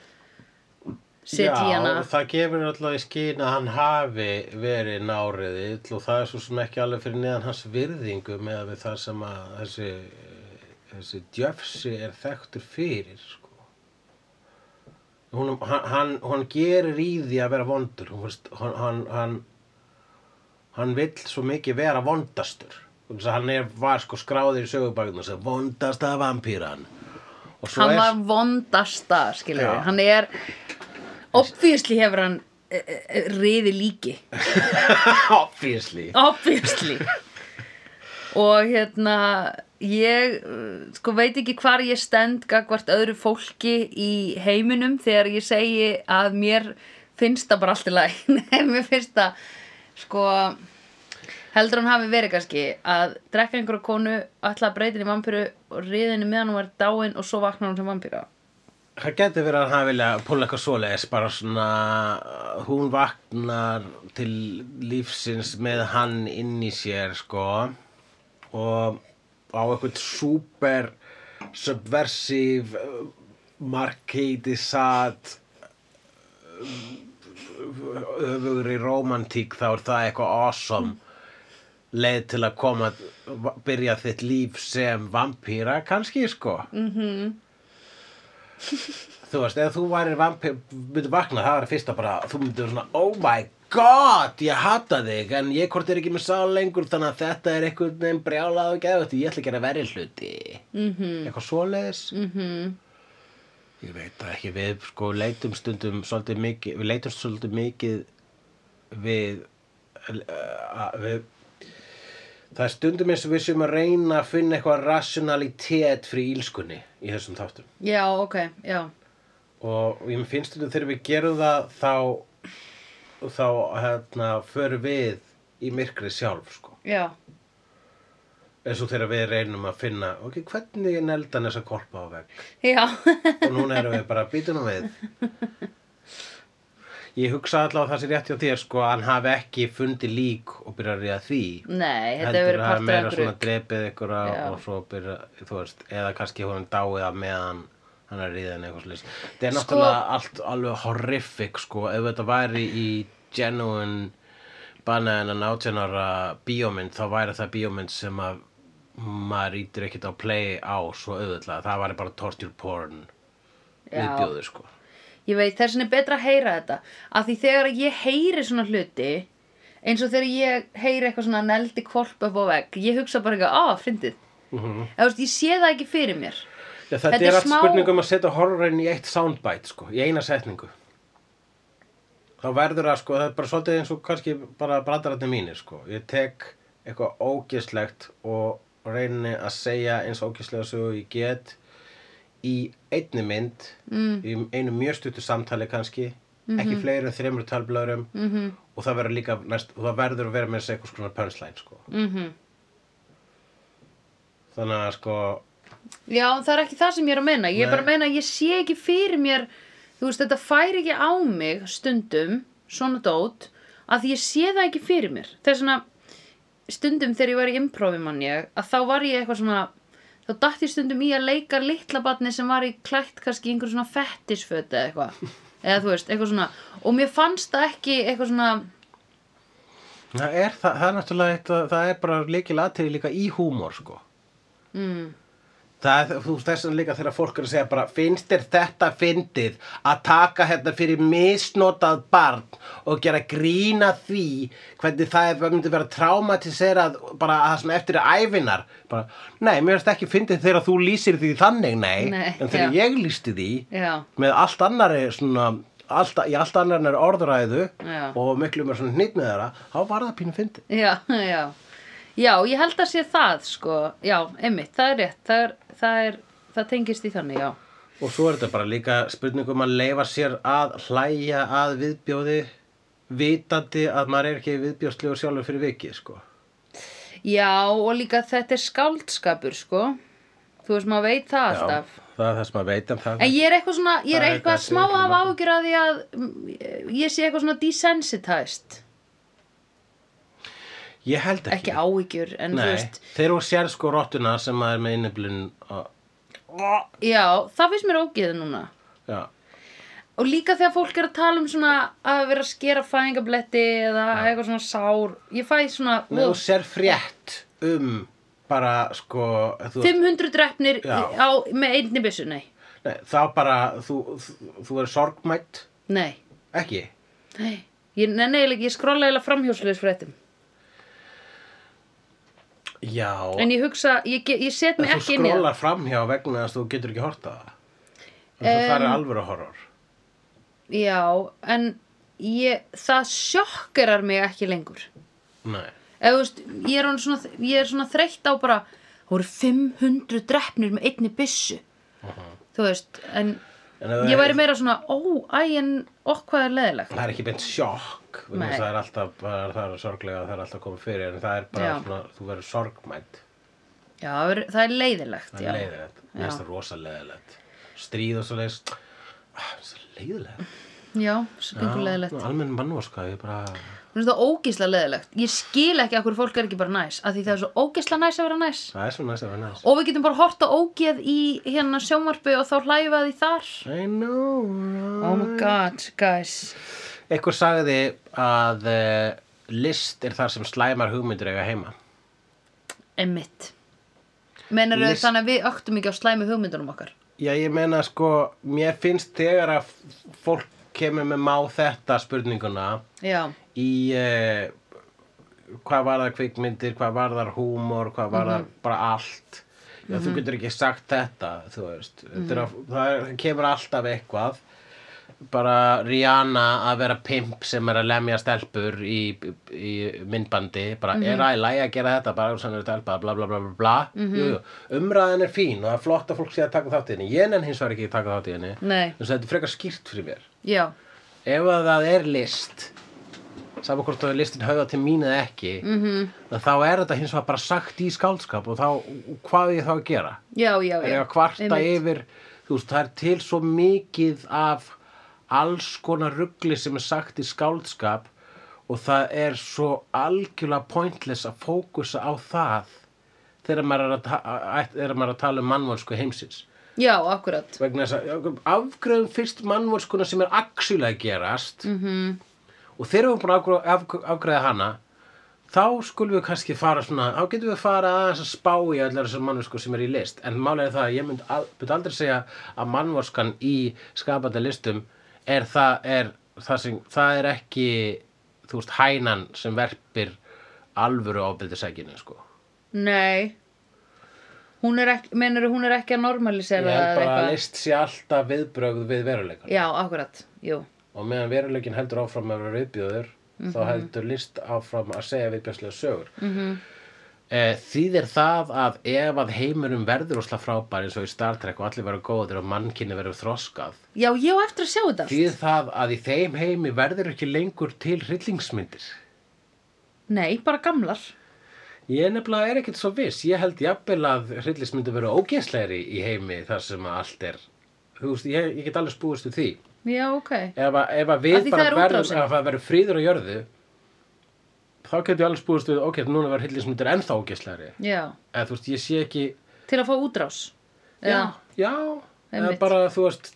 Já, það gefur alltaf í skýn að hann hafi verið náriðill og það er svo sem ekki alveg fyrir neðan hans virðingu með við það sem að þessi, þessi djöfsi er þekktur fyrir sko. hún, hann, hann, hann gerir í því að vera vondur. Hann, hann, hann, vill svo mikið vera vondastur. Hann er, var sko skráður í sögubækuna sem vondasta vampíran. Og svo Hann var vondasta, skilur Já. Hann er Obviously hefur hann e, e, riði líki. Obviously. Obviously. Og hérna ég sko veit ekki hvar ég stend gagvart öðru fólki í heiminum þegar ég segi að mér finnst það bara allt í læg Nei, mér finnst það sko heldur hann hafi verið kannski að drekka einhverja konu breyta henni í vampíru og henni meðan hún var dáin og svo vaknar hún sem vampíra Það getur verið að hann vilja púla eitthvað svoleiðis, bara svona, uh, hún vaknar til lífsins með hann inn í sér, sko, og á eitthvað super subversiv, uh, marketisat, öfugri romantík, þá er það eitthvað awesome leið til að koma, byrja þitt líf sem vampíra, kannski, sko. þú veist, ef þú værir vampir myndir vakna, það var fyrsta bara þú myndir svona, oh my god ég hata þig, en ég hvort er ekki með sál lengur þannig að þetta er einhvern veginn brjálað og geðvægt, ég ætla að gera verri hluti -hmm. eitthvað svoleiðis -hmm. ég veit það ekki við sko leitum stundum svolítið mikið, við leitum svolítið mikið við uh, við Það er stundum eins og við sem að reyna að finna eitthvað rationalitet fyrir ílskunni í þessum þáttum. Já, ok, já. Og ég finnst þetta þegar við gerum það þá þá hérna förum við í myrkrið sjálf sko. Já, eins og þegar við reynum að finna ok, hvernig er neldan þess að korpa á vegg? Já. Og núna erum við bara býtum við ég hugsa allavega að það sé rétt hjá þér sko að hann hafi ekki fundið lík og byrjar í að því. Nei, þetta heldur hefur verið að partur af meira einhverju svona drepið ykkur og svo byrja, þú veist, eða kannski hún dáið að meðan hann er ríðan eitthvað slýst þetta er Sko- náttúrulega allt alveg horrific sko, ef þetta væri í genuine banna en að nátjánara bíómynd þá væri það bíómynd sem að maður ítir ekkert á play á svo auðvitað, það væri bara torture porn viðbjóður sko Ég veit, þess vegna er betra að heyra þetta. Af því þegar ég heyri svona hluti eins og þegar ég heyri eitthvað svona neldi kvolp upp á vegg ég hugsa bara eitthvað, á, fyndið. Eða, þú veist, ég sé það ekki fyrir mér. Já, þetta, Þetta er allt smá- spurning um að setja horrorinn í eitt soundbite sko, í eina setningu. Þá verður að sko, það er bara svolítið eins og kannski bara brandarætni mínir sko, ég tek eitthvað ógislegt og reyni að segja eins ógislega sögu ég get í einni mynd mm. í einu mjög stuttu samtali kannski ekki fleiri en þreymur talblöðurum -hmm. og það verður líka næst, og það verður að vera með þessi eitthvað svona punchline sko. mhm þannig að sko Já, það er ekki það sem ég er að meina Ég er bara að meina að ég sé ekki fyrir mér Þú veist, þetta fær ekki á mig stundum, svona dót að ég sé það ekki fyrir mér Það er svona stundum þegar ég var í improvi mann ég að þá var ég eitthvað svona þá datt ég stundum í að leika litla batni sem var í klætt kannski í einhver svona fettisföt eða eitthvað. Eða þú veist, eitthvað svona. Og mér fannst það ekki eitthvað svona það er, það, það er náttúrulega eitt, að- það er bara líkil atriði líka í húmor sko. mm, Það þú veist þess að líka þegar fólk er að segja bara finnst þér þetta fyndið að taka hérna fyrir misnotað barn og gera grína því hvernig það er, myndi vera traumatiserað bara að það svona eftir ævinar bara, nei, mér finnst ekki fyndið þegar þú lýsir því þannig, nei, Nei, en þegar já. ég lýsti því já, með allt annari svona allt, í allt annari orðræðu Já. og miklu mér svona hnýtt með þeirra þá var það pínu fyndið. Já, já já, ég held að sé það sko já, einmitt, það er rétt það, er, það, er, það tengist í þannig, já Og svo er þetta bara líka spurningum að leifa sér að hlæja að viðbjóði vitandi að maður er ekki viðbjóðslegur sjálfur fyrir vikið, sko. Já, og líka þetta er skáldskapur, sko. Þú veist, maður veit það alltaf. það er það sem maður veit um það. En ég er eitthvað svona, ég er eitthvað þetta smá að ég- ágjur að því að mm, ég sé eitthvað svona desensitized. Ég held ekki. Ekki áhyggjur, en þú Nei, veist, þegar þú sér sko rottuna sem maður er með inniblun og, já, það finnst mér ógeð núna. já, Og líka þegar fólk er að tala um svona að vera að skera fæðingabletti eða eitthvað svona sár. Ég fæ svona, Nei, þú sér frétt um bara sko, þú, 500 drefnir Já. á, með einni byssu, nei. nei, þá bara þú, þú, þú er sorgmætt, Nei, ekki? nei. Ég, nei, nei, ég skrolla eiginlega framhjósleis fréttum. Já, En ég hugsa, ég, ég set mig þú ekki inn í það. skrólar framhjá vegna þess að þú getur ekki horta það. Um, það er alvöru horror. Já, en ég, það sjokkerar mig ekki lengur. Nei. Eða, þú veist, ég er, svona, ég er svona þreytt á bara, það voru 500 drefnir með einni byssu. Þú veist, en En ég væri meira svona, ó, æ, en okk hvað er leðilegt. Það er ekki beint sjokk, að það er alltaf, bara, það er sorglega, það er alltaf komið fyrir, en það er bara Já. svona, þú verður sorgmætt, Já, það er- leiðilegt, það er leiðilegt, mér Já. finnst það rosa leiðilegt, stríð og svo leiðis, það er svo leiðilegt. Já, einhver leiðilegt. Almenn mannvorska, ég bara, Þú veist það ógisla leiðilegt. Ég skil ekki að hverju fólk er ekki bara næs, af því það er svo ógisla næs að vera næs. það er svo næst að vera næst. Og við getum bara hort á ógeð í hérna sjónvarpi og þá hlæfa því þar. I know, right? Oh my god, guys. Einhver sagði að uh, list er þar sem slæmar hugmyndir eiga heima. Emmitt. Menar List- þannig að við öktum ekki á slæmi hugmyndunum okkar? Já, ég meina sko, mér finnst þegar að fólk kemur með má þetta spurninguna, Já, í uh, hvað var það kvikmyndir, hvað var það húmor, hvað var það bara allt. Já, þú getur ekki sagt þetta, þú veist. Mm er að, það er, kemur alltaf eitthvað bara Rihanna að vera pimp sem er að lemja stelpur í, í myndbandi bara er að lægi að gera þetta? Bara sem er stelpa, bla bla bla bla bla. Jú, jú. umræðan er fín og það er flott að fólk sé að taka þátt í henni. Ég nenn hins vegar ekki að taka þátt í henni. Þess að þetta er frekar skýrt fyrir mér. Já, ef að það er list saman hvort er listin höfða til mín eða ekki -hmm. þá er þetta hins vegar bara sagt í skáldskap og þá, hvað er ég þá að gera? Já, já, er já. ég að kvarta Einmitt. yfir þú veist, það er til svo mikið af alls konar ruggli sem er sagt í skáldskap og það er svo algjörlega pointless að fókusa á það þegar maður er að, þegar maður er að tala um mannvonsku heimsins Já, akkurat. vegna þess að afgreðum fyrst mannvorskuna sem er að gerast Mhm. -hmm. og þegar við erum búin að af- afgreiða hana þá skulum við kannski fara svona þá getum við fara aðeins að spá í allar þessar mannvorsku sem er í list en málega er það að ég mynd, al, mynd aldrei segja að mannvorskan í skapandi listum er það, er, það, sem, það er ekki þú veist hænan sem verpir alvöru ábyrðisækinu sko Nei. Hún er ekki, menur hún er ekki að ég normalisera það held eða bara að eitthvað? list sé alltaf viðbrögð við veruleikan Já, akkurat, jú. og meðan veruleikin heldur áfram að vera viðbjóður þá heldur list áfram að segja viðbjóðslega sögur -hmm. Eh, þýðir það að ef að heimurum verður ósla frábær eins og í Star Trek og allir verður góðir og mannkinni verður þroskað Já, ég á eftir að sjá þetta þýðir það að í þeim heimi verður ekki lengur til hryllingsmyndir? Nei, bara gamlar. ég nefnilega er ekkert svo viss. Ég held jafnvel að hryllingsmyndir verður ógeðslegri í heimi þar sem að allt er. Þú veist, ég, ég get alveg spúist við því. Já, ok. ef að, ef að við því bara er verðum ef það verður fríður á jörðu þá getur ég alveg spúist við ok, núna verður hryllingsmyndir ennþá ógeðslegri Já, eða þú veist, ég sé ekki til að fá útrás. já, já eða bara þú veist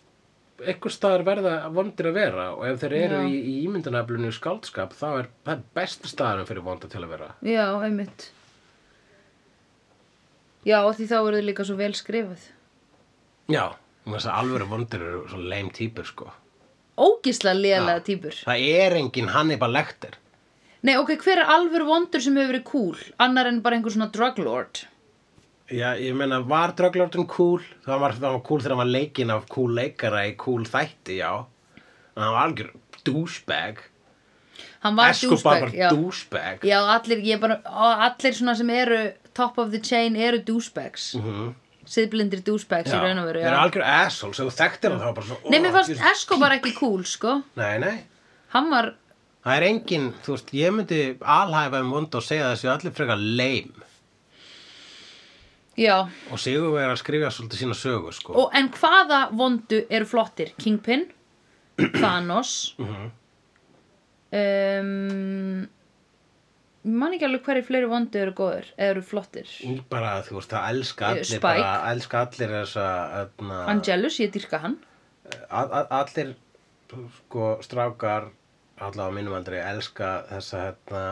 einhver staðar verða vondir að vera og ef þeir eru Já. í, í ímyndunaflunni skáldskap þá er það besti staðurinn fyrir vonda til að vera Já, einmitt. Já, því þá eru þið líka svo vel skrifað. já, þess að alvöru vondir eru svo leim típur sko Ógislega lélega Já. típur. það er engin Hannibal Lecter Nei, ok, hver er alvöru vondur sem hefur verið cool? Annar en bara einhver svona drug lord. já, ég meina, var Dröglordin cool það var, það var cool þegar hann var leikinn af cool leikara í cool þætti, já en hann var algjör douchebag Hann var Escobar douchebag, var já. douchebag Já, allir, ég bara, allir svona sem eru top of the chain eru douchebags. Mm Mhm. Siðblindir douchebags í raun og veru, eru já. algjör assholes ef þú þekktir hann þá var bara svo Nei, mér "Ó, fannst Jesus." Escobar ekki cool, sko. nei, nei Hann var, Það er engin, þú veist, ég myndi alhæfa um vond og segja þessi allir frekar leim já. og Sigur er að skrifa svolítið sína sögu, sko. Og, en hvaða vondu eru flottir? Kingpin, Thanos, Mhm. um, ég man ekki alveg hverju fleiri vondu eru góður, eða eru flottir. Bara, þú veist, það elska allir, bara, elska allir þessa, öðna, Angelus, ég dyrka hann. allir, sko, strákar, allavega mínum aldrei, elska þessa, hérna,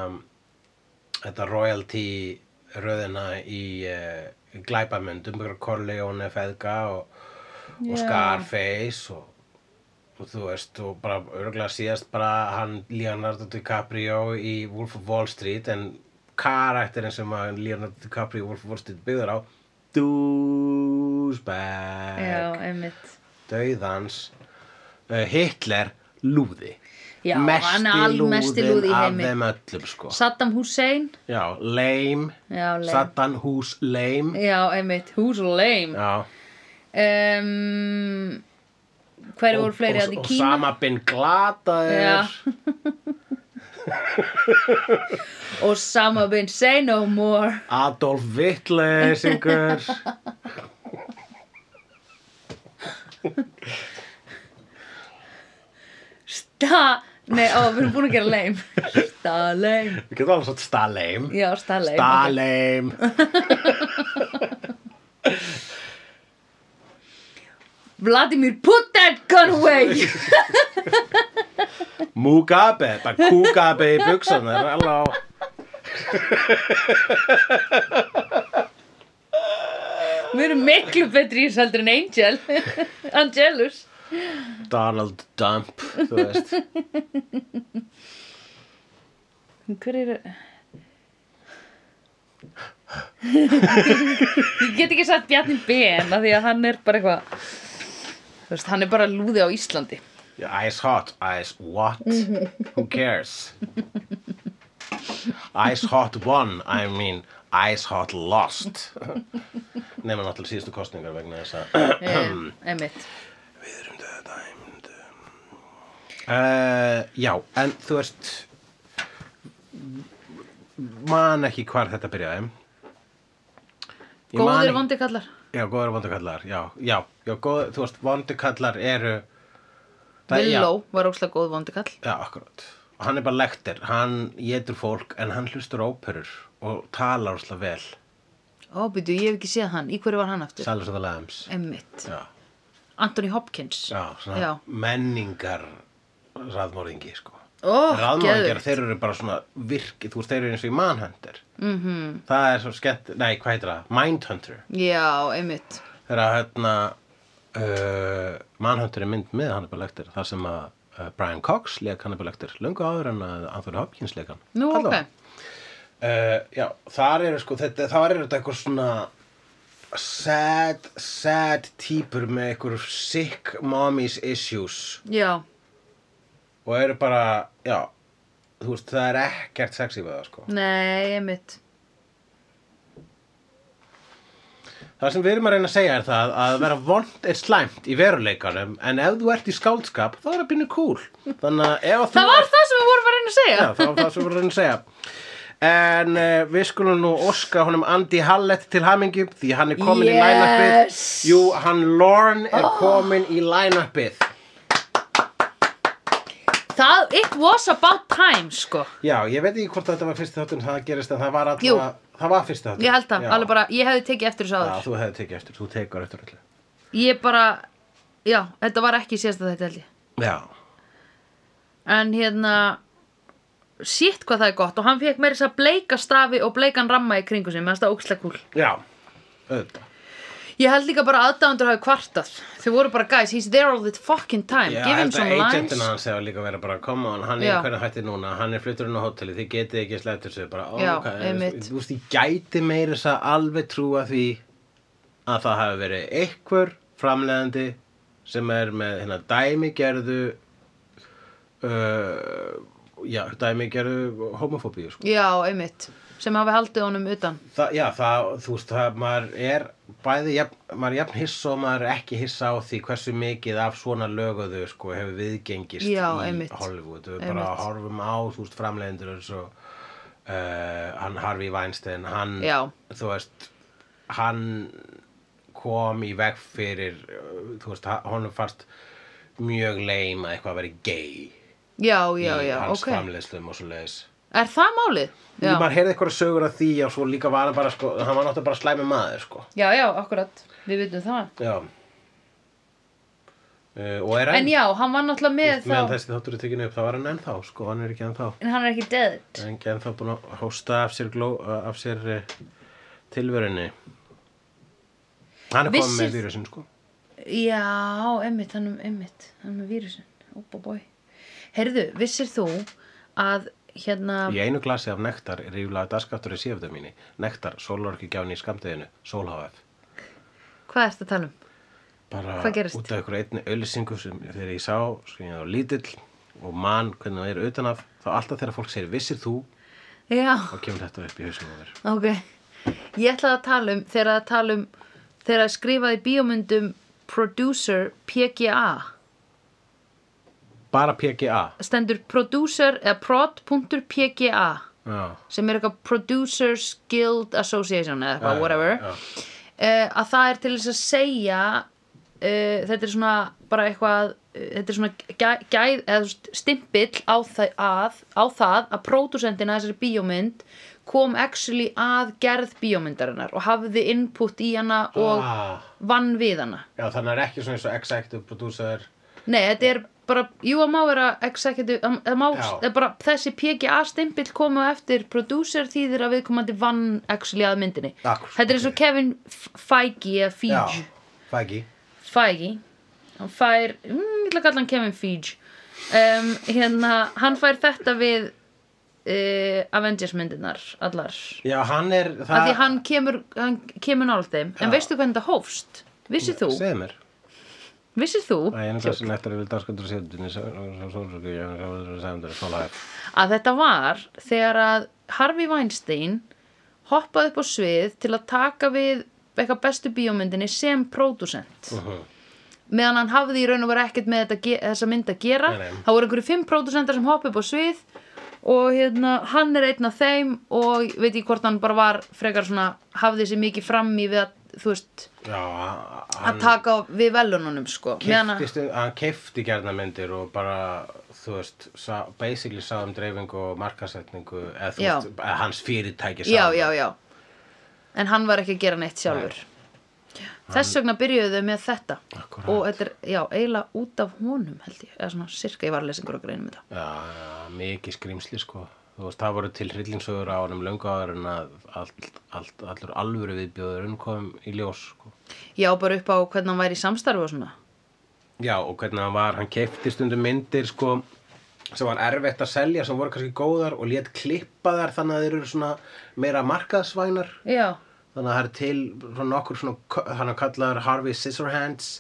þetta royalty röðina í uh, glæpamyndum, bara Corleone, Feðga og, og Já. Scarface og, og þú veist, og bara örgulega síðast bara hann Leonardo DiCaprio í Wolf of Wall Street en karakterin sem Leonardo DiCaprio í Wolf of Wall Street byggður á einmitt. dauðans uh, Hitler lúði Já, hann almesti lúði í heimi. af þeim öllum sko Saddam Hussein, já, lame. Saddam Hús lame já, einmitt, lame. já Um, hverju voru fleiri að í og, og Kína? sama bin glataður Já. Osama bin say no more. Adolf Hitler syngur Sta... Nei, ó, við erum búin að gera lame. Sta lame. við getum alveg svo Stalheim Já, sta lame. Stalheim Vladimir, put that gun away. Mugabe, bara Kugabe í buksunar halló við erum miklu betri í þessu heldur en Angel. Angelus. Donald Dump þú veist Hver er... Ég get ekki sagt Bjarni Ben af því að hann er bara eitthvað Þú veist, hann er bara lúði á Íslandi Ice hot, ice what? Who cares? Ice hot one, I mean Ice hot lost Nefna náttúrulega síðustu kostningar vegna þess að um, Einmitt Við erum döðdæmd uh, Já, en þú veist man ekki hvar þetta byrjaði Ég man Góðir ekki- vondi kallar Já, góður vondukallar, já, já, já góð, þú veist, vondukallar eru það- já, Villó var óslega góð vondi kall Já, akkurat. Og hann er bara lektir, hann getur fólk en hann hlustur óperur og talar óslega vel. Ó, byrju, ég hef ekki séð hann Í hverju var hann aftur? Silence of the Lambs. Einmitt Já, Anthony Hopkins já, svona Já. menningar raðmóringi, sko. Ó, Raðmóringar, þeir eru bara svona virki, þú veist, þeir eru eins og í Manhunter. Mm. -hmm. Það er svo skemmt, nei, hvað heitir það? Mindhunter. Já, einmitt Þegar hérna, uh, Manhunter er mynd með Hannibal Lecter, þar sem að uh, Brian Cox leik Hannibal Lecter, löngu áður en að Anthony Hopkins leik hann. Nú, Allavega. ok Uh, já, þar eru sko, þetta, þar eru þetta eitthvað svona sad, sad típur með eitthvað sick mommy's issues Já, og eru bara, já, þú veist, það er ekkert sexy við það, sko. nei, einmitt Það sem við erum að reyna að segja er það að vera vond er slæmt í veruleikanum en ef þú ert í skáldskap þá er það býnir cool. Þannig að ef þú Það var það sem við vorum að reyna að segja Já, það var það sem við erum að reyna að segja. En uh, við skulum nú óska honum Andy Hallett til hamingju því hann er komin í Yes. line-upið. Jú, hann Lorne er komin í line-upið. Það, it was about time, sko Já, ég veit ekki hvort þetta var fyrsti þáttun það gerist en það var Jú. alltaf, það var fyrsti þáttun. Ég held það, Já. alveg bara, ég hefði tekið eftir þessu Já, áður þú hefði tekið eftir, þú tekur eftir öllu. Ég bara, já, þetta var ekki síðasta þetta held ég Já. En hérna Sitt hvað það er gott Og hann fekk meira þess að bleika stafi og bleikan ramma í kringu finnst það ókslega kúl Já, auðvitað. Ég held líka bara að aðdáðandur hafi kvartað. Þau voru bara, guys, he's there all the fucking time. Já, Give him some lines agentina hans hefur líka verið bara come on, hann er Já. hvernig hætti núna. Hann er flutturinn á hóteli, þið getið ekki slætt þessu. Bara, ó, Já, ok, einmitt. þú veist, ég gæti meira þess að alveg trúa því að það hafi verið einhver framleiðandi sem er með hérna dæmigerðu uh, já, dæmigerðu homofóbíu, sko. Já, einmitt Sem hafi haldið honum utan Það, já, það, þú veist, það, maður er bæði, jafn, maður er jafn hissa og maður er ekki hissa á því hversu mikið af svona löguðu, sko, hefur viðgengist Já, í einmitt. Hollywood. Við bara Einmitt. horfum á, þú veist, framleiðendur eins og uh, hann Harvey Weinstein, hann, Já. þú veist, hann kom í veg fyrir, uh, þú veist, honum fannst mjög leim að eitthvað veri gay Já, í hans ok framleiðslum og svo leiðis. Er það málið? Já, Maður heyrði eitthvað sögur af því og svo líka var hann bara, sko, hann var náttúrulega bara slæmi maður, sko. já, já, akkurat. Við vitum það. Já. Uh, Og er En já, hann var náttúrulega með Meðan þá þessi þáttur er tekinu upp, þá var hann ennþá Sko, hann er ekki ennþá. En hann er ekki dead. Hann er ekki ennþá búin að hósta af sér, gló, af sér uh, tilverunni. Hann er komið Vissir- með vírusin, sko. Já, emmitt, hann er emmitt Hann er með vírusin, ópa bói Heyrðu, vissir þú að hérna Í einu glasi af nektar er ríflega dagskattur í sífðu mínu. Nektar, sólorkigjáni í skamdeginu, sólháf Hvað ertu að tala um? Bara út af ykkur einni auðlýsingu sem þegar ég sá, ég var lítill og mann hvernig það er utan af þá alltaf þegar fólk segir vissir þú? Já, þá kemur þetta upp í hausnum á þér. Ok. Ég ætlaði að tala um þegar að tala um þegar að skrifaði bíómyndum producer PGA bara PGA stendur producer eða prod.pga sem er eitthvað Producers Guild Association eða eitthvað, whatever. uh, að það er til þess að segja uh, þetta er svona bara eitthvað uh, þetta er svona gæ, gæð eða stimpill á það að, á það að pródusentina þessari bíómynd kom actually að gerð bíómyndarinnar og hafði input í hana og Ah. vann við hana. Já, þannig er ekki svona eins og executive producer Nei, þetta er bara, jú að má vera executive, að, að má, er bara þessi PGA stimpill komu eftir producer þýðir að viðkomandi vann actually að myndinni. Akkur, þetta er eins og ok. Kevin Feige eða já, Feige, fæki Feige, hann fær, mm, ég ætla að kalla hann Kevin Feige, um, hérna, hann fær þetta við uh, Avengers myndirnar, allar. já, hann er Af því hann kemur, hann kemur þeim, en veistu hvernig það hófst? Vissið þú? segð mér Vissið þú? Æ, einu glassi nektar yfir dagskandur séttunni sólsöku, já, sæmundur, sólhæf að þetta var þegar að Harvey Weinstein hoppaði upp á svið til að taka við eitthvað bestu bíómyndinni sem pródusent Mhm. meðan hann hafði í raun og vera ekkert með þessa mynd að gera Nei, nei. það voru einhverju fimm pródusentar sem hoppa upp á svið og hérna, hann er einn af þeim og ég veit ekki hvort hann bara var frekar svona, hafði sér mikið fram í við að, þú veist, já, að taka við velununum sko, hann keifti gerðnamyndir og bara, þú veist sa, basically sá um dreifingu og markasetningu Já. veist, hans fyrirtæki sá já, já, já. En hann var ekki að gera neitt sjálfur. Þess vegna byrjuðu þau með þetta. Akkúrat. og þetta er, já, eiginlega út af honum held ég, eða svona sirka ég var að lesa einhverja greinum þetta. Já, já, mikið skrýmsli sko veist, það voru til hryllingssögur á honum löngu áður en að allt, allt, allur alvöru viðbjóður kom í ljós sko. já, bara upp á hvernig hann væri í samstarfi og svona Já, og hvernig hann var, hann keipti stundum myndir sko sem var erfitt að selja, sem voru kannski góðar og lét klippa þær þannig að þeir eru svona meira markaðsvænar já, þannig að það er til svona nokkur svona hann kallar Harvey Scissorhands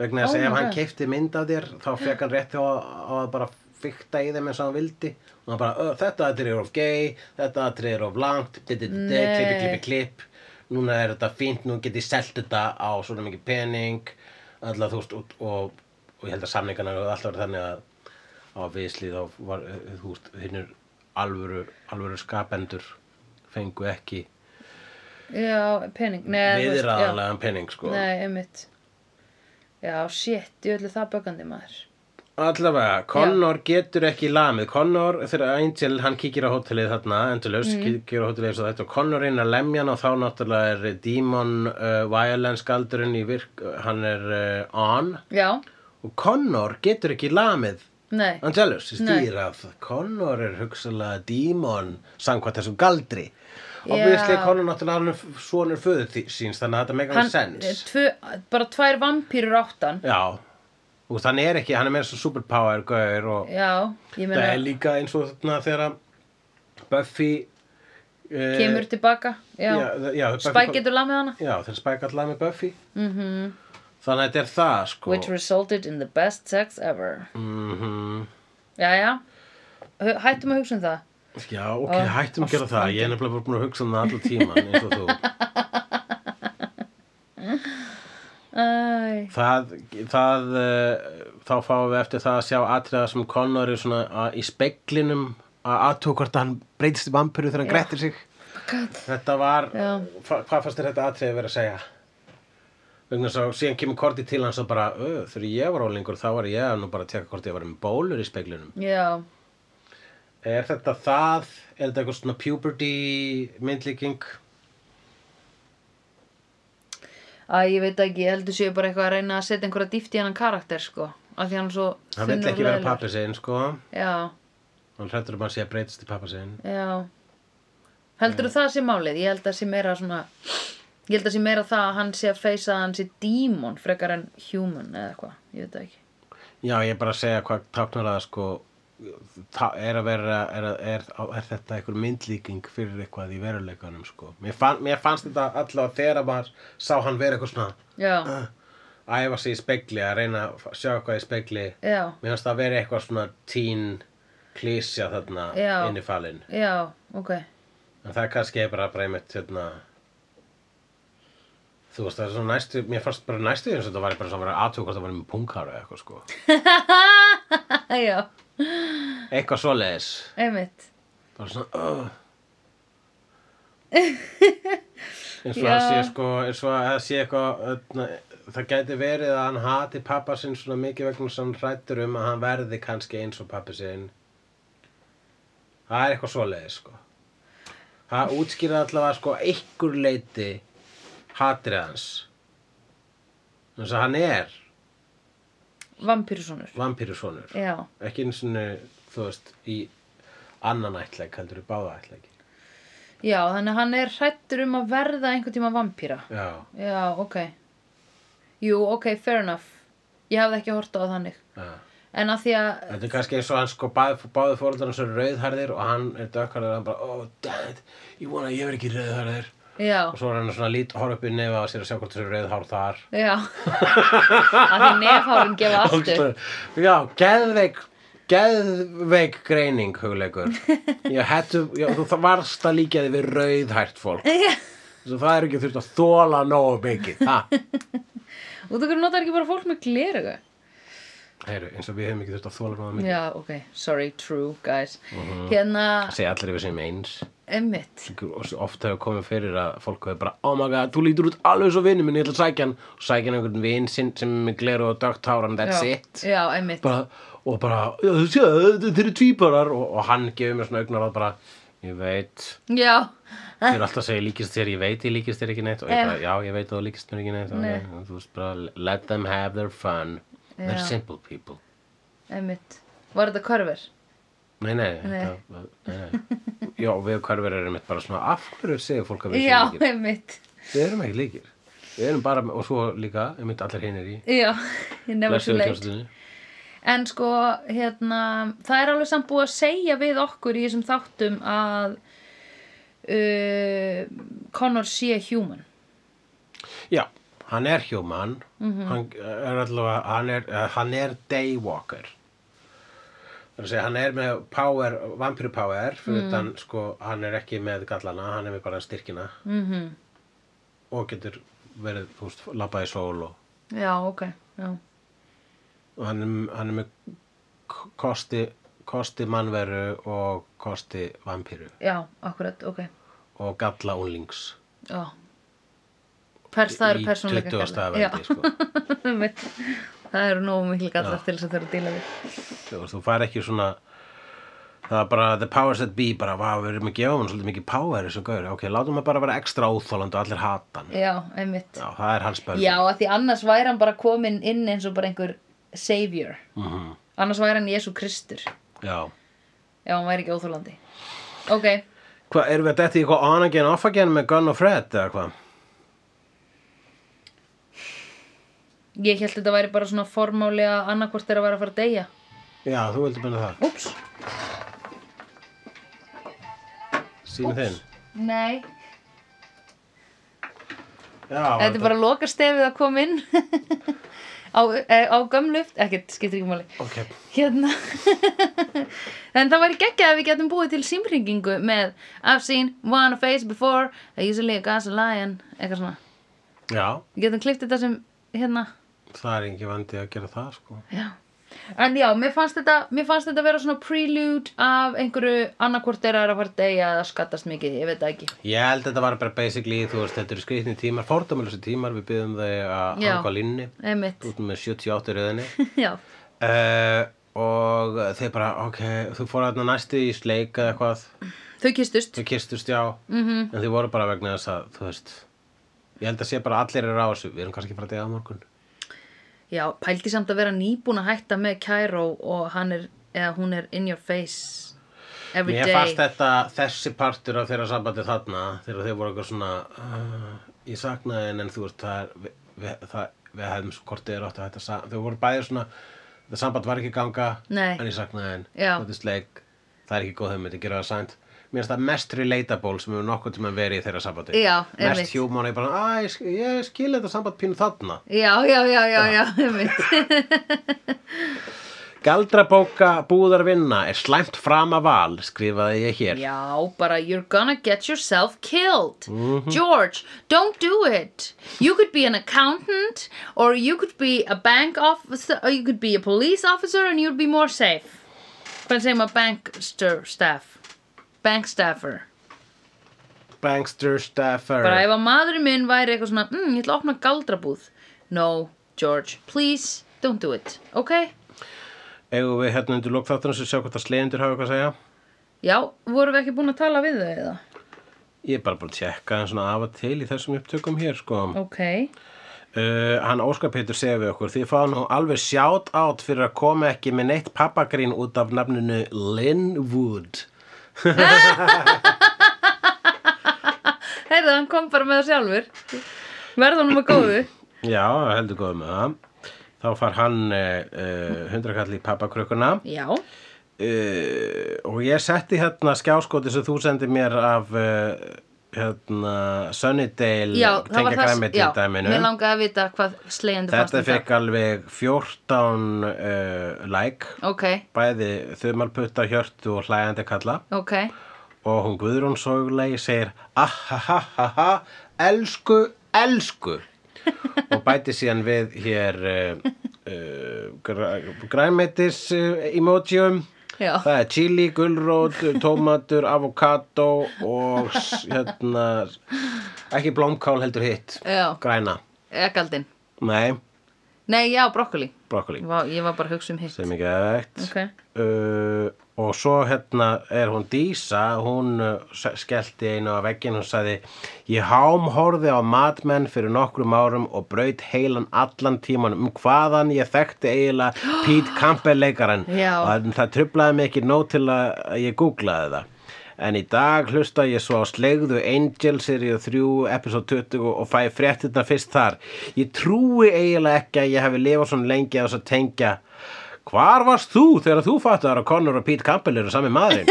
vegna þess að ef hann God. keipti mynd af þér þá fekk hann rétt á, á að bara fykta í þeim eins og hann vildi. Og hann bara, "Ö, þetta atrið er of gay þetta atrið er of langt klippi, klippi, klipp. Núna er þetta fínt, nú get ég selt þetta á svona mikið pening. Alltaf þú veist og, og, og ég held að samningarna og alltaf verið þannig að á viðslið þá var eh, þú veist hinnur alvöru, alvöru skapendur fengu ekki Já, pening. Viðraðanlegan pening sko. Nei, einmitt. Já, shit, ég öllu það bögandi maður Allavega, Connor getur ekki lamið. Connor, þegar Angel, hann kíkir á hótelið þarna, Angelus, Mhm. kíkir á hótelið eins og þetta og Connor reynir að lemja hann og þá náttúrulega er Demon uh, Violence galdurinn í virk, hann er uh, on. Já, og Connor getur ekki lamið. Nei. Angelus, stýrað Connor er hugsalega Demon samkvæmt þessum galdri. Obviously Já. Connor náttúrulega hann sonur föður því- síns þannig að þetta megar sens tvö, bara tvær vampýrur áttan. Já, og hann er ekki, hann er með svo superpower gaur og Já, ég Það er meina líka eins og þarna þegar Buffy uh, Kemur tilbaka Já, já, já, Spike getur lamið hana. Já, þegar Spike allar með Buffy. Mm Þannig að þetta er það sko. Which resulted in the best sex ever. Mm Jæja H- Hættum að hugsa um það. Já, ok, Ó, hættum að gera það. Ég er nefnilega búin að hugsa um það allan tíman eins og þú Það, það uh, þá fáum við eftir það að sjá atriða sem Connor er svona að, í speglinum að aðtók hvort hann breytist í vampíru þegar hann grettir sig God. Þetta var, hva, hvað fannst þetta atriði verið að segja? Vegna svo síðan kemur Korti til hans og bara, þegar ég var ólingur þá var ég að nú bara að teka hvort ég var með bólur í speglinum. Já, Er þetta það, er þetta eitthvað svona puberty myndlíking? Að ég veit ekki, ég heldur séu bara eitthvað að reyna að setja einhverja dýft í hennan karakter sko, af því hann er svo Hann vill ekki vera pappi sinn, sko. Já, Hann hrættur um að sé að breytast í pappa sinn. já. Heldur þú það sé málið? Ég held að sé meira svona Ég held að sé meira það að hann sé að feysa að hann sé dímon frekar en human eða eitthvað, ég veit ekki. Já, ég er bara að segja hvað táknar það, sko, er að vera, er, að- er, er þetta einhver myndlíking fyrir eitthvað í veruleikanum, sko. Mér, fann, mér fannst þetta allavega þegar maður sá hann vera eitthvað svona, Já, að æfa sig í spegli, að reyna að sjá eitthvað í spegli. já, Mér finnst það að vera eitthvað svona teen klísja þarna Já. inn í falinn. já, ok En það er kannski bara bara einmitt hérna Þú veist, það er svona næstu, mér fannst bara næstu eins og þetta var bara svona að aðtöku hvort það var með punghára eða eitthvað sko. Já, Eitthvað svoleiðis. einmitt Bara svona, uh. eins og Já. það sé sko, eins og það sé eitthvað, öðna, það gæti verið að hann hati pappa sinn svona mikið vegna sem hann hrættur um að hann verði kannski eins og pappi sinn. Það er eitthvað svoleiðis sko. Það útskýrði allavega sko einhver leiti hatrið hans. Þannig að hann er Vampýrusonur vampírusonur. Já, Ekki eins og, þú veist, í annan ætleik heldur í báða ætleiki. já, þannig hann er hrættur um að verða einhvern tíma vampýra Já. Já, ok Jú, ok, fair enough Ég hafði ekki hort á þannig Já. En að því að Þetta er kannski eins og hann sko báði, báði fóröldar hans eru rauðharðir og hann er dökkarður og hann bara, oh dad, ég vona að ég verð ekki rauðharðir Já, og svo er hann svona lít, horf upp í nefa á sér að sjá hvort þessu rauðhár þar. Já. Að því nefhárin gefa aftur. Já, geðveik geðveik greining hugleikur. Ég hættu, já, þú varst að líka þið við rauðhært fólk. Það er ekki þurft að þóla nógu mikið. Og þú notar ekki bara fólk með glerugu heyru, eins og við hefum ekki þurft að þóla nógu mikið. Já, ok, sorry, true, guys. Hérna, segja allir yfir sem eins. Emmitt oft hefur komið fyrir að fólk hefur bara oh my god, þú lítur út alveg svo vinnu minn ég ætla að sækja hann. Og sækja hann einhvern vin sinn sem er með gleru og dögt háran that's já, it. Já, emmitt og bara, þú séu, þetta eru tvíparar. Og, og hann gefur mér svona augnar að bara ég veit, Já, þið eru alltaf að segja líkist þér, ég veit ég líkist þér ekki neitt. Og ég Já. bara, já, ég veit að þú líkist mér ekki neitt They're Já. simple people emmitt Var þetta körfur? nei, nei, Nei. Þetta, nei, nei. já, við hverfur erum mitt bara svona af hverju segir fólk að við Já, séum líkir emmitt við erum ekki líkir við erum bara, og svo líka, einmitt allir hinir í Já, ég blessuðu late kjörnstunni En sko, hérna, það er alveg samt búið að segja við okkur í þessum þáttum að uh, Connor sé human. Já, hann er human Mhm. hann er allavega hann er, eh, hann er daywalker er að segja hann er með power, vampíru power fyrir Mhm. utan sko, hann er ekki með gallana hann er með bara styrkina Mm og getur verið, þú veist, labba í sól og, Já, ok, já. og hann, er- hann er með kosti, kosti mannveru og kosti vampíru Já, akkurat, ok. og galla unlings Já. Pers, það eru í persónuleika 20. vendi sko. Það eru nógu miklu gallar til þess að þurfa að díla við. þú, þú fær ekki svona það er bara the powers that be bara, vá, við erum að gefa hann svolítið mikið power þessu gaur, ok, látum við bara vera ekstra óþólandi og allir hata hann Já, einmitt. já, það er hans börn Já, að því annars væri hann bara komin inn eins og bara einhver savior. Mhm. Annars væri hann Jésu Kristur. já. Já, hann væri ekki óþólandi. Ok, Hvað, erum við að detti í eitthvað on again, off again með Gunn og Fred eða hvað? Ég held þetta væri bara svona formáli að annarkvort er að vera að fara að deyja. Já, þú vildi byrja það. Úps. Sími þinn. Nei, Já, þetta er bara loka stefið að koma inn á, eh, á gömluft, ekkert, skiptir ekki máli. Ok, Hérna En það væri geggjað ef við getum búið til símringingu með I've seen one face before I usually a gas a lion eitthvað svona já, Við getum klift þetta sem hérna það er ekki vandi að gera það, sko. Já. En já, mér fannst þetta, mér fannst þetta vera svona prelude af einhverju annarkvort er að fara að deyja eða skattast mikið, ég veit það ekki. Ég held að þetta var bara basically, þú veist, þetta eru skrifni tímar, fordæmulegsi tímar, við byggðum þau að hanga línni, út með 78 röðinni. já, uh, og þeir bara, ok, þú fór hérna næstu í sleik eða eitthvað, þau kistust þau kistust já, -hmm. en þau voru bara vegna þess að, þú veist, ég held að sé bara allir eru á þessu, við erum kannski að að dega á morgun. Já, pældi samt að vera nýbúin að hætta með Cairo og hann er, eða hún er in your face every Mér day fannst þetta, þessi partur af þeirra sambandi þarna, þegar þau voru eitthvað svona, uh, ég saknaði henn en þú veist, það er, við, það, við hefðum svo kortið er átt að þetta, sa- þau voru bæðið svona, þetta samband var ekki að ganga, Nei. en ég saknaði Já. þetta er sleik, það er ekki góð hugmynd, ég gera það sænt. Mér finnst það mest relatable sem hefur nokkuð tíma verið í þeirra sambandi. Já. Mest human, ég bara, að ég, ég skil þetta samband pínu þarna. Já, já, já, já, já, einmitt Galdrabóka búðar vinna er slæmt fram að val, skrifaði ég hér. Já, bara you're gonna get yourself killed George, don't do it You could be an accountant Or you could be a bank officer Or you could be a police officer And you'd be more safe Hvað segir maður bankster staff Bank staffer Bankster Staffer. Bara ef að maðurinn minn væri eitthvað svona mm, Ég ætla að opna galdrabúð No, George, please don't do it Ok? Eigum við hérna undir lokþáttunum sem sjá hvort að slegjendur hafa eitthvað að segja? Já, vorum við ekki búin að tala við þau eða? Ég er bara búin að tjekka en svona af og til í þessum upptökum hér sko. Ok Uh, hann Óskar Pétur segir við okkur Þið fá nú alveg sjátt átt fyrir að koma ekki með neitt pappagrín út af nafninu Linwood Heyrðu, hann kom bara með það sjálfur. Verða hann með góðu. Já, heldur góð með það. Þá far hann uh, uh, hundrakall í pappakrökkuna Já, uh, og ég setti hérna skjáskoti sem þú sendir mér af uh, hérna Sunnydale já, tengja það græmiti Já, dæminu. mér langaði að vita hvað slegjandi fannst Þetta um fekk alveg 14 uh, like. Það Ok, bæði þumalputta hjörtu og hlæjandi kalla. Ok. Og hún Guðrún Sóglei segir ahahaha, elsku, elsku. Og bæti síðan við hér uh, uh, græ, græmetis uh, emojium Já. það er chili, gulrót, tómatur avokado og hérna ekki blómkál heldur hitt. Já, græna, ekkaldin nei, Nei, já, brokkoli brokkoli Ég var bara að hugsa um hitt. Sem ekki veikt Ok, uh, og svo hérna er hún Dísa hún uh, skellti einu á veggin og sagði ég hám horfði á matmenn fyrir nokkrum árum og braut heilan allan tíman um hvaðan ég þekkti eiginlega Pete Campbell leikaran og það, trublaði mig ekki nóg til að ég googlaði það En í dag hlusta ég svo á slegðu Angel seríu 3 episode 20 og fæ fréttirna fyrst þar. Ég trúi eiginlega ekki að ég hefði lifað svona lengi að þess að tengja Hvar varst þú þegar þú fattar að Connor og Pete Campbell eru sami maðurinn?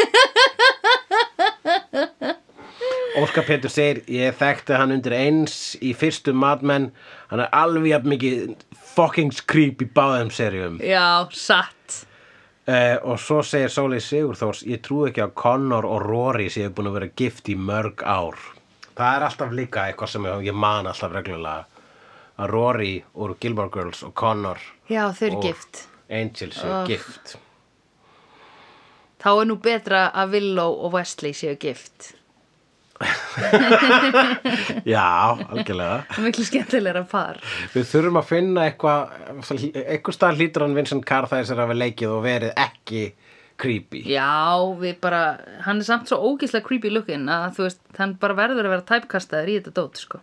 Óskar Petur segir ég þekkti hann undir eins í fyrstu madmenn hann er alveg mikið fucking creep í báðum seríum já, satt Uh, og svo segir Sóley Sigurþórs ég trú ekki að Connor og Rory séu búin að vera gift í mörg ár. Það er alltaf líka eitthvað sem ég, ég man alltaf reglulega. Að Rory úr Gilmore Girls og Connor Já, þau eru gift. Angel séu Oh. gift. Þá er nú betra að Willow og Wesley séu gift Já, algjörlega. Miklu skemmtilegra par. Við þurfum að finna eitthvað eitthvað stað hlýtur hann Vincent Carthays er að við leikið og verið ekki creepy. Já, við bara Hann er samt svo ógislega creepy lookin að þú veist, hann bara verður að vera typekastaður í þetta dót sko.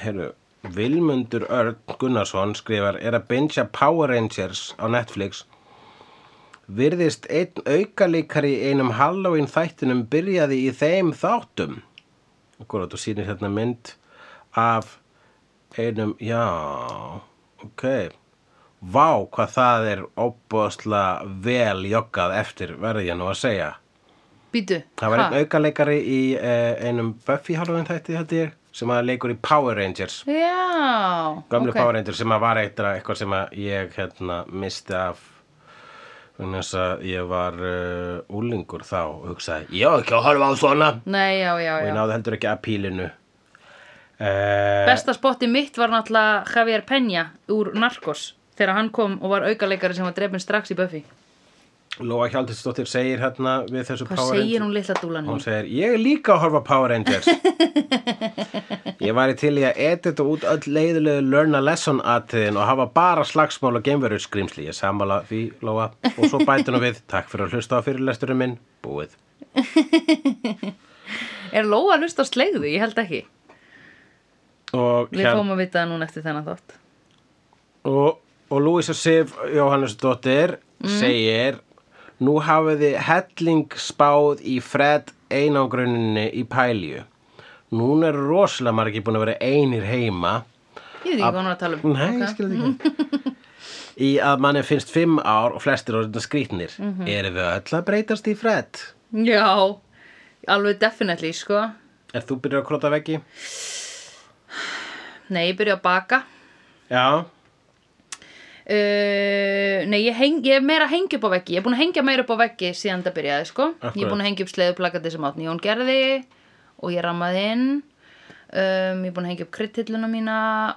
Herru, Vilmundur Örn Gunnarsson skrifar er að bingja Power Rangers á Netflix virðist einn aukalíkari einum Halloween þættinum byrjaði í þeim þáttum. Akkurat, þú sýnir hérna mynd af einum, já, ok. Vá, hvað það er óbúðslega vel joggað eftir verði ég nú að segja. Býtu, Það var einn aukaleikari í eh, einum Buffy Halloween þætti held ég sem að leikur í Power Rangers. Já, Gömlu ok. Power Rangers sem að var eitthvað sem að ég hérna misti af þess að ég var uh, úlingur þá og hugsaði, ég á ekki að horfa á svona. Nei, já, já, og ég já. náði heldur ekki að pílinu uh, Besta spotti mitt var náttúrulega Javier Peña úr Narcos þegar hann kom og var aukaleikari sem var drefin strax í Buffy Lóa Hjaldinsdóttir segir hérna við þessu Hvað Power segir Rangers hún litla dúlan Hún mín? segir, ég er líka að horfa Power Rangers. Ég væri til í að edita út öll leiðilegu learn a lesson atriðin og hafa bara slagsmál og geimverur skrýmsli Ég sammála því, Lóa. Og svo bætum við, takk fyrir að hlusta á fyrirlesturinn minn. Búið. Er Lóa að hlusta á slegðu? Ég held ekki. Og, Við fáum að vita það núna eftir þennan þátt. Og, og Lúísa Sif Jóhannesdóttir segir Nú hafið þið helling spáð í Fred einangruninni í pælju Núna eru rosalega margir búin að vera einir heima Ég veit ekki hvað hún er að tala um Nei, Ok. ég skil þetta ekki Í að manni finnst fimm ár og flestir orðin skrýtnir Mhm. Erum við öll að breytast í Fred? Já, alveg definitely, sko Er þú byrjar að króta veggi? Nei, ég byrja að baka Já Uh, nei, ég, heng, ég er meira að hengja upp á veggi. Ég er búin að hengja meira upp á veggi síðan þetta byrjaði sko. Ég er búin að hengja upp sleðuplakati sem átni Jón gerði og ég rammaði inn. Um, Ég er búin að hengja upp kryddhilluna mína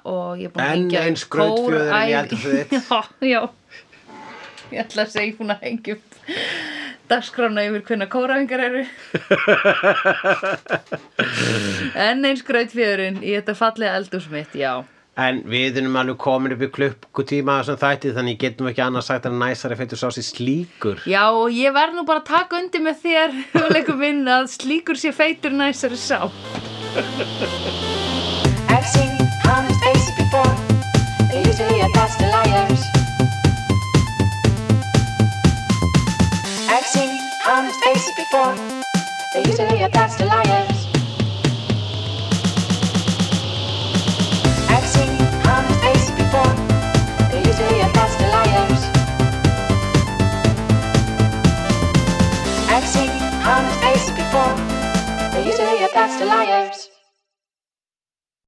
og ég er búin að Enn hengja ein skrautfjöður inn í eldhúsið þitt. Já, já. Ég ætla að segja ég er búin að hengja upp dagskrána yfir hvernig kórafingar eru. Enn einn skrautfjöðurinn í þetta fallega eldhús mitt, já en við erum alveg komin upp í klukkutíma sem þætti þannig getum við ekki annars sagt að næsari feitur sá sér slíkur. Já og ég verð nú bara að taka undir með þér hugleikum minn að slíkur sér feitur næsari sá. I've seen honest faces before. They're usually a past the liars. I've seen honest faces before. They're usually a past the liars. Castelliers.